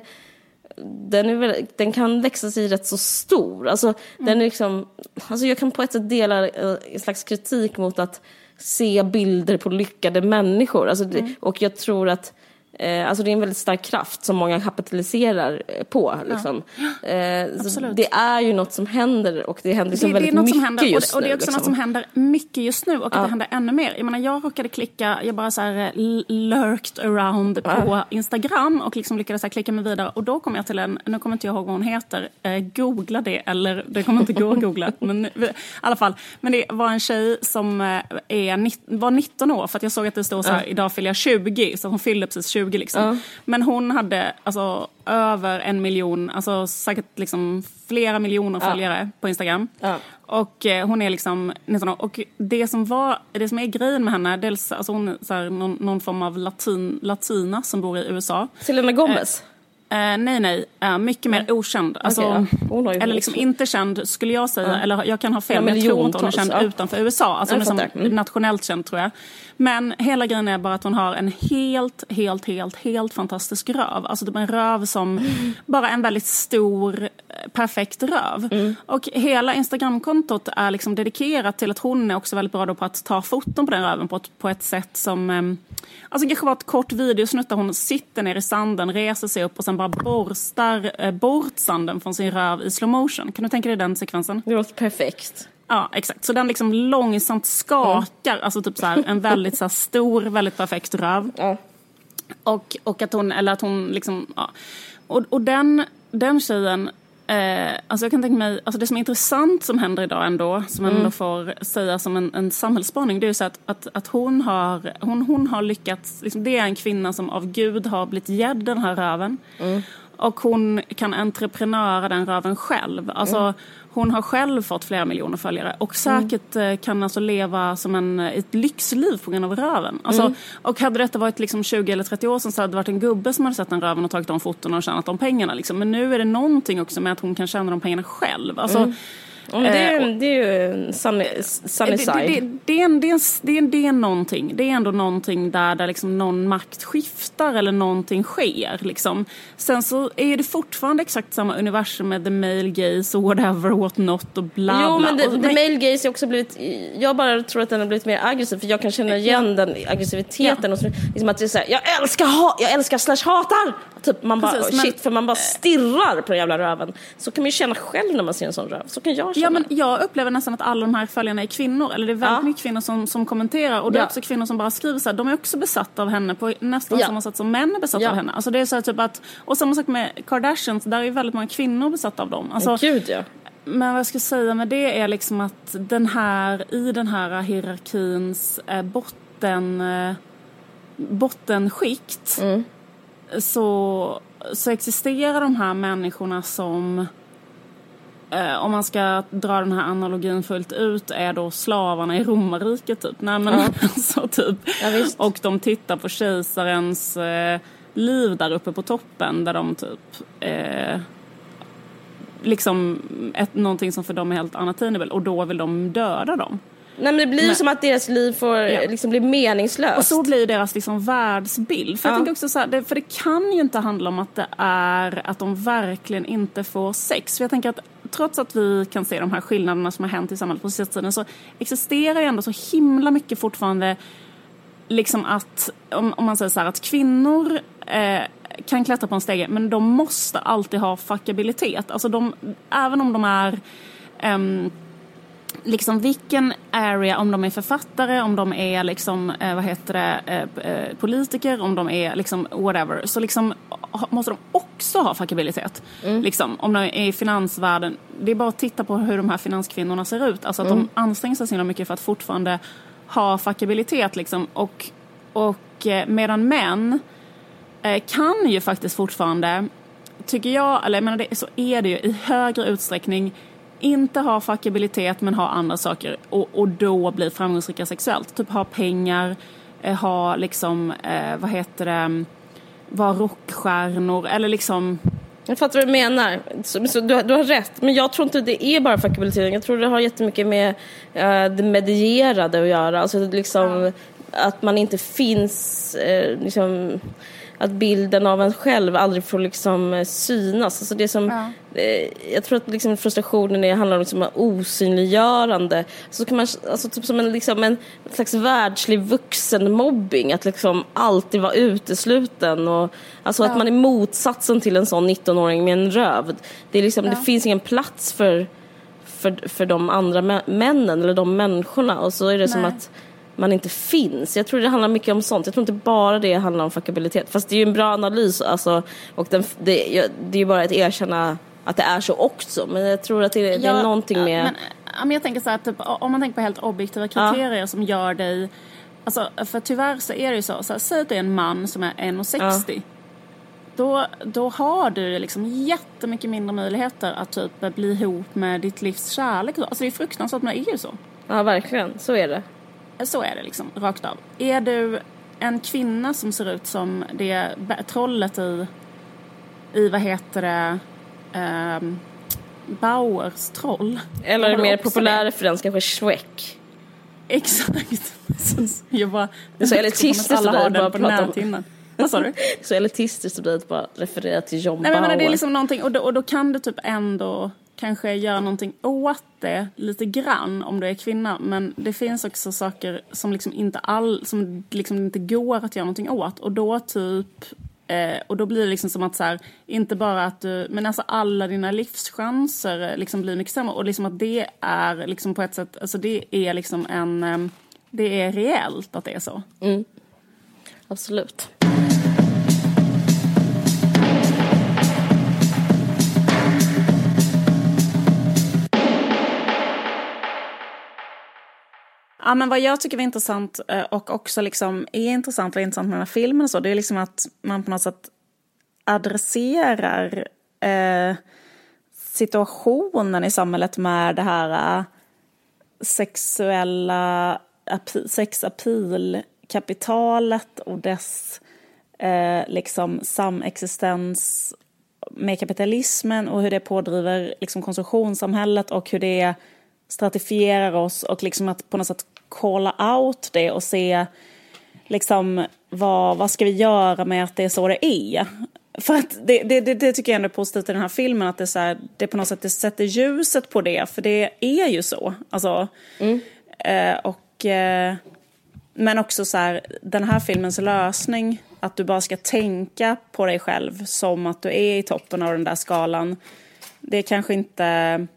den, är väl, den kan växa sig rätt så stor. Alltså, mm. den är liksom, alltså jag kan på ett sätt dela eh, en slags kritik mot att se bilder på lyckade människor. Alltså mm. Och jag tror att alltså det är en väldigt stark kraft som många kapitaliserar eh, på. Liksom. Ja. Eh, det är ju något som händer och det händer liksom det, väldigt det är något mycket som händer, just och, och det är också liksom. något som händer mycket just nu och ja. det händer ännu mer. Jag menar jag råkade klicka, jag bara så här eh, lurked around på ja. Instagram och liksom lyckades så klicka mig vidare och då kom jag till en, nu kommer inte jag ihåg vad hon heter, eh, googla det eller det kommer inte gå att googla. Men i alla fall, men det var en tjej som eh, är, var 19 år för att jag såg att det stod så här, idag fyller jag 20 så hon fyllde precis 20 20 liksom. Uh. Men hon hade alltså över en miljon, alltså säkert liksom flera miljoner följare uh. på Instagram. Uh. Och eh, hon är liksom 19 år. Och det som, var, det som är grejen med henne, dels alltså hon är så här, någon, någon, form av latin, latina som bor i USA. Selena Gomez? Eh, Uh, nej, nej. Uh, mycket mer okänd. Alltså, okay, eller liksom inte känd skulle jag säga. Uh. Eller jag kan ha fel, men jag tror inte hon är känd utanför USA. Alltså hon är som mm. nationellt känd tror jag. Men hela grejen är bara att hon har en helt, helt, helt, helt fantastisk röv. Alltså typ en röv som mm. bara en väldigt stor, eh, perfekt röv. Mm. Och hela Instagramkontot är liksom dedikerat till att hon är också väldigt bra på att ta foton på den röven på ett, på ett sätt som... Um, alltså kanske bara ett kort videosnutt där hon sitter ner i sanden, reser sig upp och sen bara borstar eh, bort sanden från sin röv i slow motion. Kan du tänka dig den sekvensen? Det låter perfekt. Ja, exakt. Så den liksom långsamt skakar, mm. alltså typ så här, en väldigt så här, stor, väldigt perfekt röv. Mm. Och, och att hon, eller att hon liksom, ja. Och, och den, den tjejen, eh, alltså jag kan tänka mig, alltså det som är intressant som händer idag ändå, som mm. ändå får säga som en, en samhällsspaning, det är ju så att, att, att hon, har, hon, hon har lyckats, liksom, det är en kvinna som av Gud har blivit gedd den här röven. Mm. Och hon kan entreprenöra den röven själv. Alltså, mm. Hon har själv fått flera miljoner följare och säkert mm. kan alltså leva som en, ett lyxliv på grund av röven. Alltså, mm. Och hade detta varit liksom 20 eller 30 år sedan så hade det varit en gubbe som hade sett den röven och tagit de fotona och tjänat de pengarna. Liksom. Men nu är det någonting också med att hon kan tjäna de pengarna själv. Alltså, mm. Ja, det, är, eh, det är ju sunny, sunny side. Det, det, det, är, det, är, det är någonting. Det är ändå någonting där, där liksom någon makt skiftar eller någonting sker. Liksom. Sen så är det fortfarande exakt samma universum med the male gaze och whatever, what not och bla Jo, bla. men the, the male gaze har också blivit, jag bara tror att den har blivit mer aggressiv för jag kan känna igen ja. den aggressiviteten. Ja. Och så, liksom att det är så här, jag älskar, ha, jag älskar slash hatar! Typ man bara, Precis, shit, men, för man bara stirrar på den jävla röven. Så kan man ju känna själv när man ser en sån röv. Så kan jag. Ja, men jag upplever nästan att alla de här följarna är kvinnor. Eller det är väldigt ja. mycket kvinnor som, som kommenterar. Och det är ja. också kvinnor som bara skriver så här, de är också besatta av henne på nästan ja. samma sätt som män är besatta av henne. Alltså det är så här, typ att, och samma sak med Kardashians, där är väldigt många kvinnor besatta av dem. Alltså, Gud ja. Men vad jag ska säga med det är liksom att den här, i den här hierarkins eh, botten, eh, bottenskikt mm. så så existerar de här människorna som eh, om man ska dra den här analogin fullt ut är då slavarna i romarriket typ. Nej, men ja. alltså, typ. Ja, och de tittar på kejsarens eh, liv där uppe på toppen där de typ eh, liksom ett, någonting som för dem är helt unattainable och då vill de döda dem. Nej men det blir men, som att deras liv får ja. liksom bli meningslöst. Och så blir deras liksom världsbild. För ja. jag tänker också så här, det, för det kan ju inte handla om att det är att de verkligen inte får sex. För jag tänker att trots att vi kan se de här skillnaderna som har hänt i samhället på sista tiden så existerar ju ändå så himla mycket fortfarande liksom att, om, om man säger så här, att kvinnor eh, kan klättra på en stege men de måste alltid ha fuckabilitet. Alltså de, även om de är um, liksom vilken area, om de är författare, om de är liksom, eh, vad heter det, eh, eh politiker, om de är liksom whatever, så liksom måste de också ha fuckabilitet. Mm. Liksom, om de är i finansvärlden, det är bara att titta på hur de här finanskvinnorna ser ut. Alltså att mm. de anstränger sig så mycket för att fortfarande ha fuckabilitet liksom. Och, och medan män kan ju faktiskt fortfarande, tycker jag, eller jag menar det, så är det ju i högre utsträckning inte ha fuckabilitet men ha andra saker och, och då bli framgångsrika sexuellt. Typ ha pengar, eh, ha liksom, eh, vad heter det, vara rockstjärnor eller liksom jag fattar vad du menar. Så, så du, du, har rätt. Men jag tror inte det är bara fuckabilitering. Jag tror det har jättemycket med uh, det medierade att göra. Alltså liksom ja. att man inte finns uh, liksom att bilden av en själv aldrig får liksom eh, synas. Alltså det som, ja. eh, jag tror att liksom frustrationen är, handlar om liksom osynliggörande. Så kan man, alltså typ som en, liksom en slags världslig vuxenmobbing, att liksom alltid vara utesluten. Och, alltså ja. att man är motsatsen till en sån 19-åring med en röv. Det, är liksom, ja. det finns ingen plats för, för, för de andra männen eller de människorna. Och så är det Nej. som att man inte finns. Jag tror det handlar mycket om sånt. Jag tror inte bara det handlar om fuckabilitet. Fast det är ju en bra analys alltså, och den, det, det är ju bara att erkänna att det är så också. Men jag tror att det, ja, det är någonting med... Men, men jag tänker så här, typ, om man tänker på helt objektiva kriterier ja. som gör dig... Alltså, för tyvärr så är det ju så, så här, säg att du är en man som är 1,60. Ja. Då, då har du liksom jättemycket mindre möjligheter att typ bli ihop med ditt livs kärlek. Alltså det är fruktansvärt men det är ju så. Ja verkligen, så är det. Så är det liksom, rakt av. Är du en kvinna som ser ut som det trollet i, i vad heter det, um, Bauers troll. Eller mer populär referens, kanske Shrek. Exakt. Jag bara, det är så elitistiskt att bara prata om... Vad sa du? så elitistiskt att bara referera till John Nej, Bauer. Men det är liksom någonting, och då, och då kan du typ ändå kanske göra någonting åt det lite grann om du är kvinna. Men det finns också saker som liksom inte all, som liksom inte går att göra någonting åt. Och då typ Eh, och då blir det liksom som att så här, inte bara att du, men alltså alla dina livschanser eh, liksom blir mycket sämre. Och liksom att det är liksom på ett sätt, alltså det är liksom en, eh, det är reellt att det är så. Mm. Absolut. Ja, men vad jag tycker var intressant eh, och också liksom är intressant, var intressant med den här filmen och så, det är liksom att man på något sätt adresserar eh, situationen i samhället med det här eh, sexuella sexapilkapitalet och dess eh, liksom samexistens med kapitalismen och hur det pådriver liksom konsumtionssamhället och hur det stratifierar oss och liksom att på något sätt calla out det och se liksom vad, vad ska vi göra med att det är så det är. För att det, det, det, tycker jag ändå är positivt i den här filmen att det, så här, det på något sätt det sätter ljuset på det för det är ju så. Alltså, mm. eh, och, eh, men också så här, den här filmens lösning att du bara ska tänka på dig själv som att du är i toppen av den där skalan. Det är kanske inte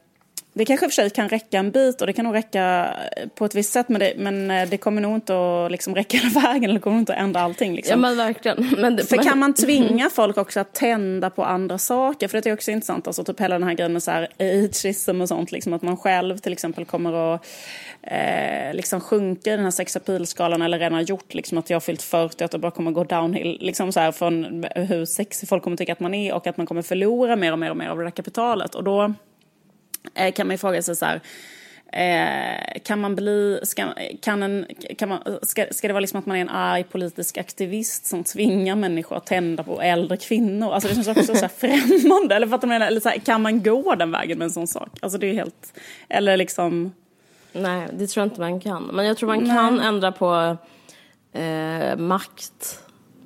det kanske i och för sig kan räcka en bit och det kan nog räcka på ett visst sätt men det, men eh, det kommer nog inte att liksom räcka hela vägen eller kommer inte att ändra allting. Liksom. Ja men verkligen. Men det, för men... kan man tvinga folk också att tända på andra saker? För det är också intressant, alltså typ hela den här grejen med så här ageism och sånt, liksom att man själv till exempel kommer att eh, liksom sjunka i den här sexapilskalan eller redan har gjort liksom att jag har fyllt 40 att det bara kommer gå downhill liksom så här från hur sexig folk kommer tycka att man är och att man kommer förlora mer och mer och mer av det där kapitalet och då Eh, kan man ju fråga sig så här, Eh, kan man bli, ska, kan en, kan man, ska, ska det vara liksom att man är en arg politisk aktivist som tvingar människor att tända på äldre kvinnor? Alltså det känns också så här främmande. Eller, fattar man, eller så här, kan man gå den vägen med en sån sak? Alltså det är helt, eller liksom... Nej, det tror jag inte man kan. Men jag tror man Nej. kan ändra på eh, makt.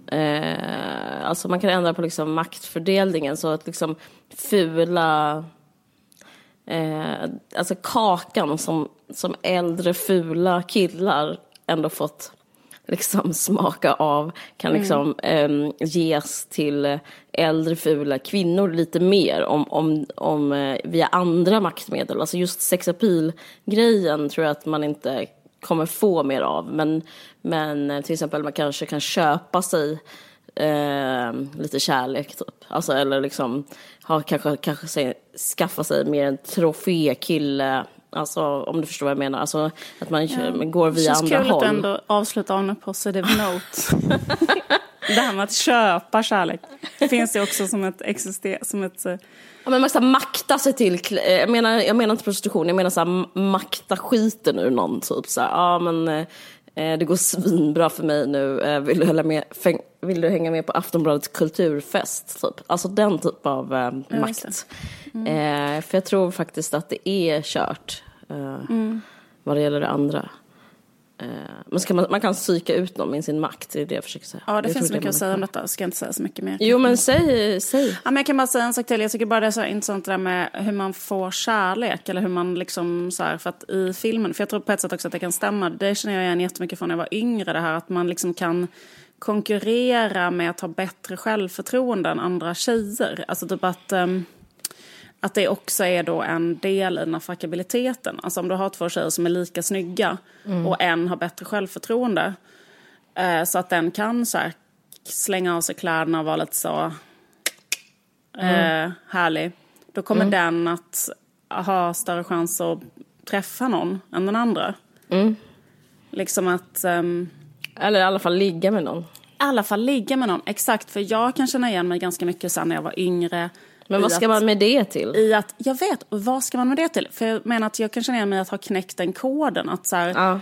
Eh, alltså man kan ändra på liksom maktfördelningen så att liksom fula alltså kakan som, som äldre fula killar ändå fått liksom smaka av kan liksom mm. eh, ges till äldre fula kvinnor lite mer om, om, om eh, via andra maktmedel. Alltså just sexapil-grejen tror jag att man inte kommer få mer av. Men, men eh, till exempel man kanske kan köpa sig eh, lite kärlek typ. Alltså eller liksom ha, kanske, kanske sig, skaffa sig mer en trofékille Alltså om du förstår vad jag menar. Alltså att man ja. går via andra håll. Det känns kul att ändå avslutar on a positive note. det här med att köpa kärlek. Finns det också som ett exister... Som ett, eh, Ja, men man ska makta sig till, eh, jag menar, jag menar inte prostitution, jag menar så här, makta skiten ur någon typ så här, ja men eh, det går svinbra för mig nu, vill du, hänga med, vill du hänga med på Aftonbladets kulturfest? Typ. Alltså den typ av eh, makt. Mm. Eh, för jag tror faktiskt att det är kört eh, mm. vad det gäller det andra. Eh, men ska man, man kan psyka ut någon med sin makt, det är det jag försöker säga. Ja, det jag finns mycket att säga om detta, ska jag inte säga så mycket mer. Jo, men säg, säg. Ja, men jag kan bara säga en sak till, jag tycker bara det är så intressant det där med hur man får kärlek, eller hur man liksom så här, för att i filmen, för jag tror på ett sätt också att det kan stämma, det känner jag igen jättemycket från när jag var yngre, det här att man liksom kan konkurrera med att ha bättre självförtroende än andra tjejer. Alltså typ att... Um, att det också är då en del i den här fuckabiliteten. Alltså om du har två tjejer som är lika snygga mm. och en har bättre självförtroende. Eh, så att den kan så här, slänga av sig kläderna och vara lite så eh, mm. härlig. Då kommer mm. den att ha större chans att träffa någon än den andra. Mm. Liksom att... Um, Eller i alla fall ligga med någon. I alla fall ligga med någon, exakt. För jag kan känna igen mig ganska mycket sen när jag var yngre men vad ska att, man med det till? I att, jag vet, vad ska man med det till? För jag menar att jag kan känna mig att ha knäckt den koden. Att så här, ja.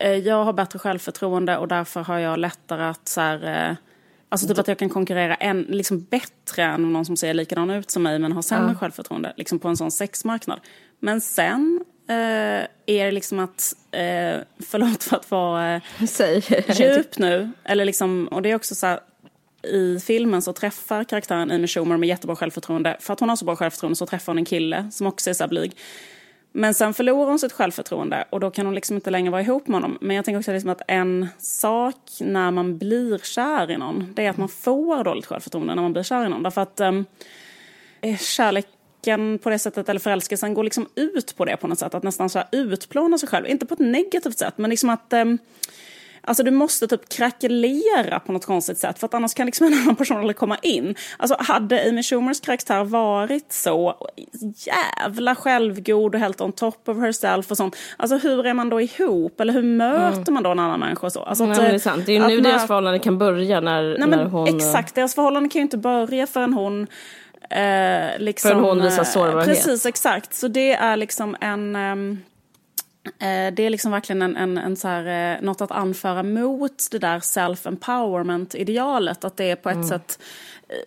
Eh, jag har bättre självförtroende och därför har jag lättare att så här, eh, Alltså typ att jag kan konkurrera en, liksom bättre än någon som ser likadan ut som mig men har sämre ja. självförtroende. Liksom på en sån sexmarknad. Men sen eh, är det liksom att, eh, förlåt för att vara eh, djup nu, eller liksom, och det är också så här, i filmen så träffar karaktären Amy Schumer med jättebra självförtroende. För att hon har så bra självförtroende så träffar hon en kille som också är så blyg. Men sen förlorar hon sitt självförtroende och då kan hon liksom inte längre vara ihop med honom. Men jag tänker också liksom att en sak när man blir kär i någon, det är att man får dåligt självförtroende när man blir kär i någon. Därför att um, kärleken på det sättet, eller förälskelsen, går liksom ut på det på något sätt. Att nästan så här utplåna sig själv. Inte på ett negativt sätt, men liksom att um, Alltså du måste typ krackelera på något konstigt sätt för att annars kan liksom en annan person aldrig komma in. Alltså hade Amy Schumers karaktär varit så jävla självgod och helt on top of herself och sånt. Alltså hur är man då ihop? Eller hur möter mm. man då en annan människa och så? Alltså nej, det är sant. Det är ju nu deras förhållande kan börja när, nej, när hon... Exakt, deras förhållande kan ju inte börja förrän hon Eh, liksom, Förrän hon visar sårbarhet. Precis, exakt. Så det är liksom en... Um, Eh, det är liksom verkligen en, en, en så här, eh, något att anföra mot det där self-empowerment-idealet. Att det på ett mm. sätt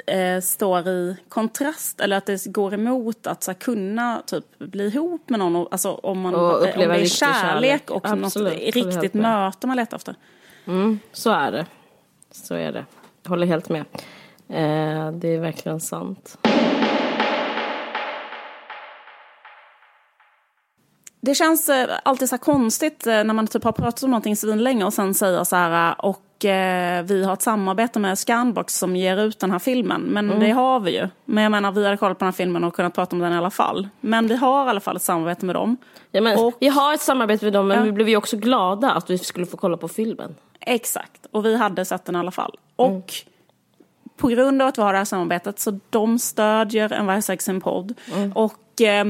eh, står i kontrast, eller att det går emot att så här, kunna typ, bli ihop med någon. Alltså, om, man, och om det är kärlek, kärlek och Absolut, något riktigt möte man letar efter. Mm, så är det. Så är det. Jag håller helt med. Eh, det är verkligen sant. Det känns eh, alltid så konstigt eh, när man typ har pratat om någonting länge och sen säger så här eh, och vi har ett samarbete med Scanbox som ger ut den här filmen. Men mm. det har vi ju. Men jag menar vi hade kollat på den här filmen och kunnat prata om den i alla fall. Men vi har i alla fall ett samarbete med dem. Ja, men, och, vi har ett samarbete med dem men ja. vi blev ju också glada att vi skulle få kolla på filmen. Exakt, och vi hade sett den i alla fall. Och mm. på grund av att vi har det här samarbetet så de stödjer en varje podd. Mm. Och eh,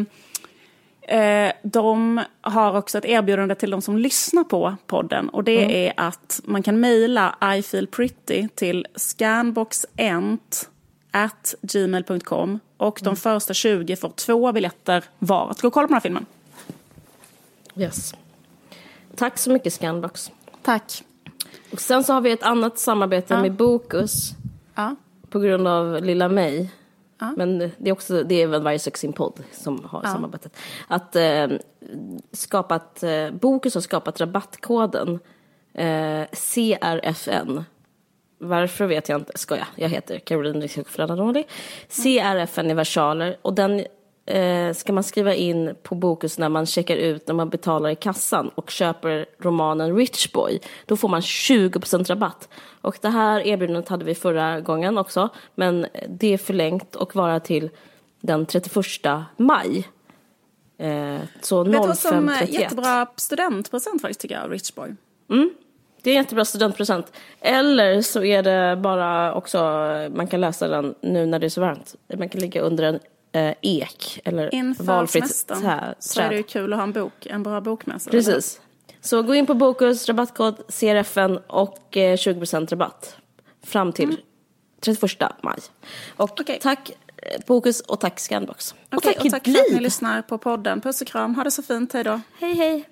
Eh, de har också ett erbjudande till de som lyssnar på podden och det mm. är att man kan mejla I feel pretty till scanboxent at gmail.com och de mm. första 20 får två biljetter var att gå och kolla på den här filmen. Yes. Tack så mycket Scanbox. Tack. Och sen så har vi ett annat samarbete ja. med Bokus. Ja. På grund av lilla mig. Ja. Men det är också, det är väl varje sexinpodd som har ja. samarbetet. Att eh, skapat, eh, Bokus har skapat rabattkoden eh, CRFN. Varför vet jag inte, ska jag. Jag heter Caroline Rikshoff Franadoli. CRFN i versaler och den eh, ska man skriva in på Bokus när man checkar ut, när man betalar i kassan och köper romanen Rich Boy. Då får man 20% rabatt. Och det här erbjudandet hade vi förra gången också, men det är förlängt och vara till den 31 maj. Eh, så Vet du vad som är 05.31. jättebra studentpresent faktiskt tycker jag, Rich Boy? Det är en jättebra studentpresent. Eller så är det bara också, man kan läsa den nu när det är så varmt. Man kan ligga under en eh, ek eller Inför valfritt träd. så är det ju kul att ha en bok, en bra bokmässa. Precis. Så gå in på Bokus, rabattkod CRFN och eh, 20% rabatt. Fram till 31 maj. Och Okej. tack eh, Bokus och tack Scanbox. Okej, och tack, och tack för att ni lyssnar på podden. Puss och kram, ha det så fint, hej då. Hej hej.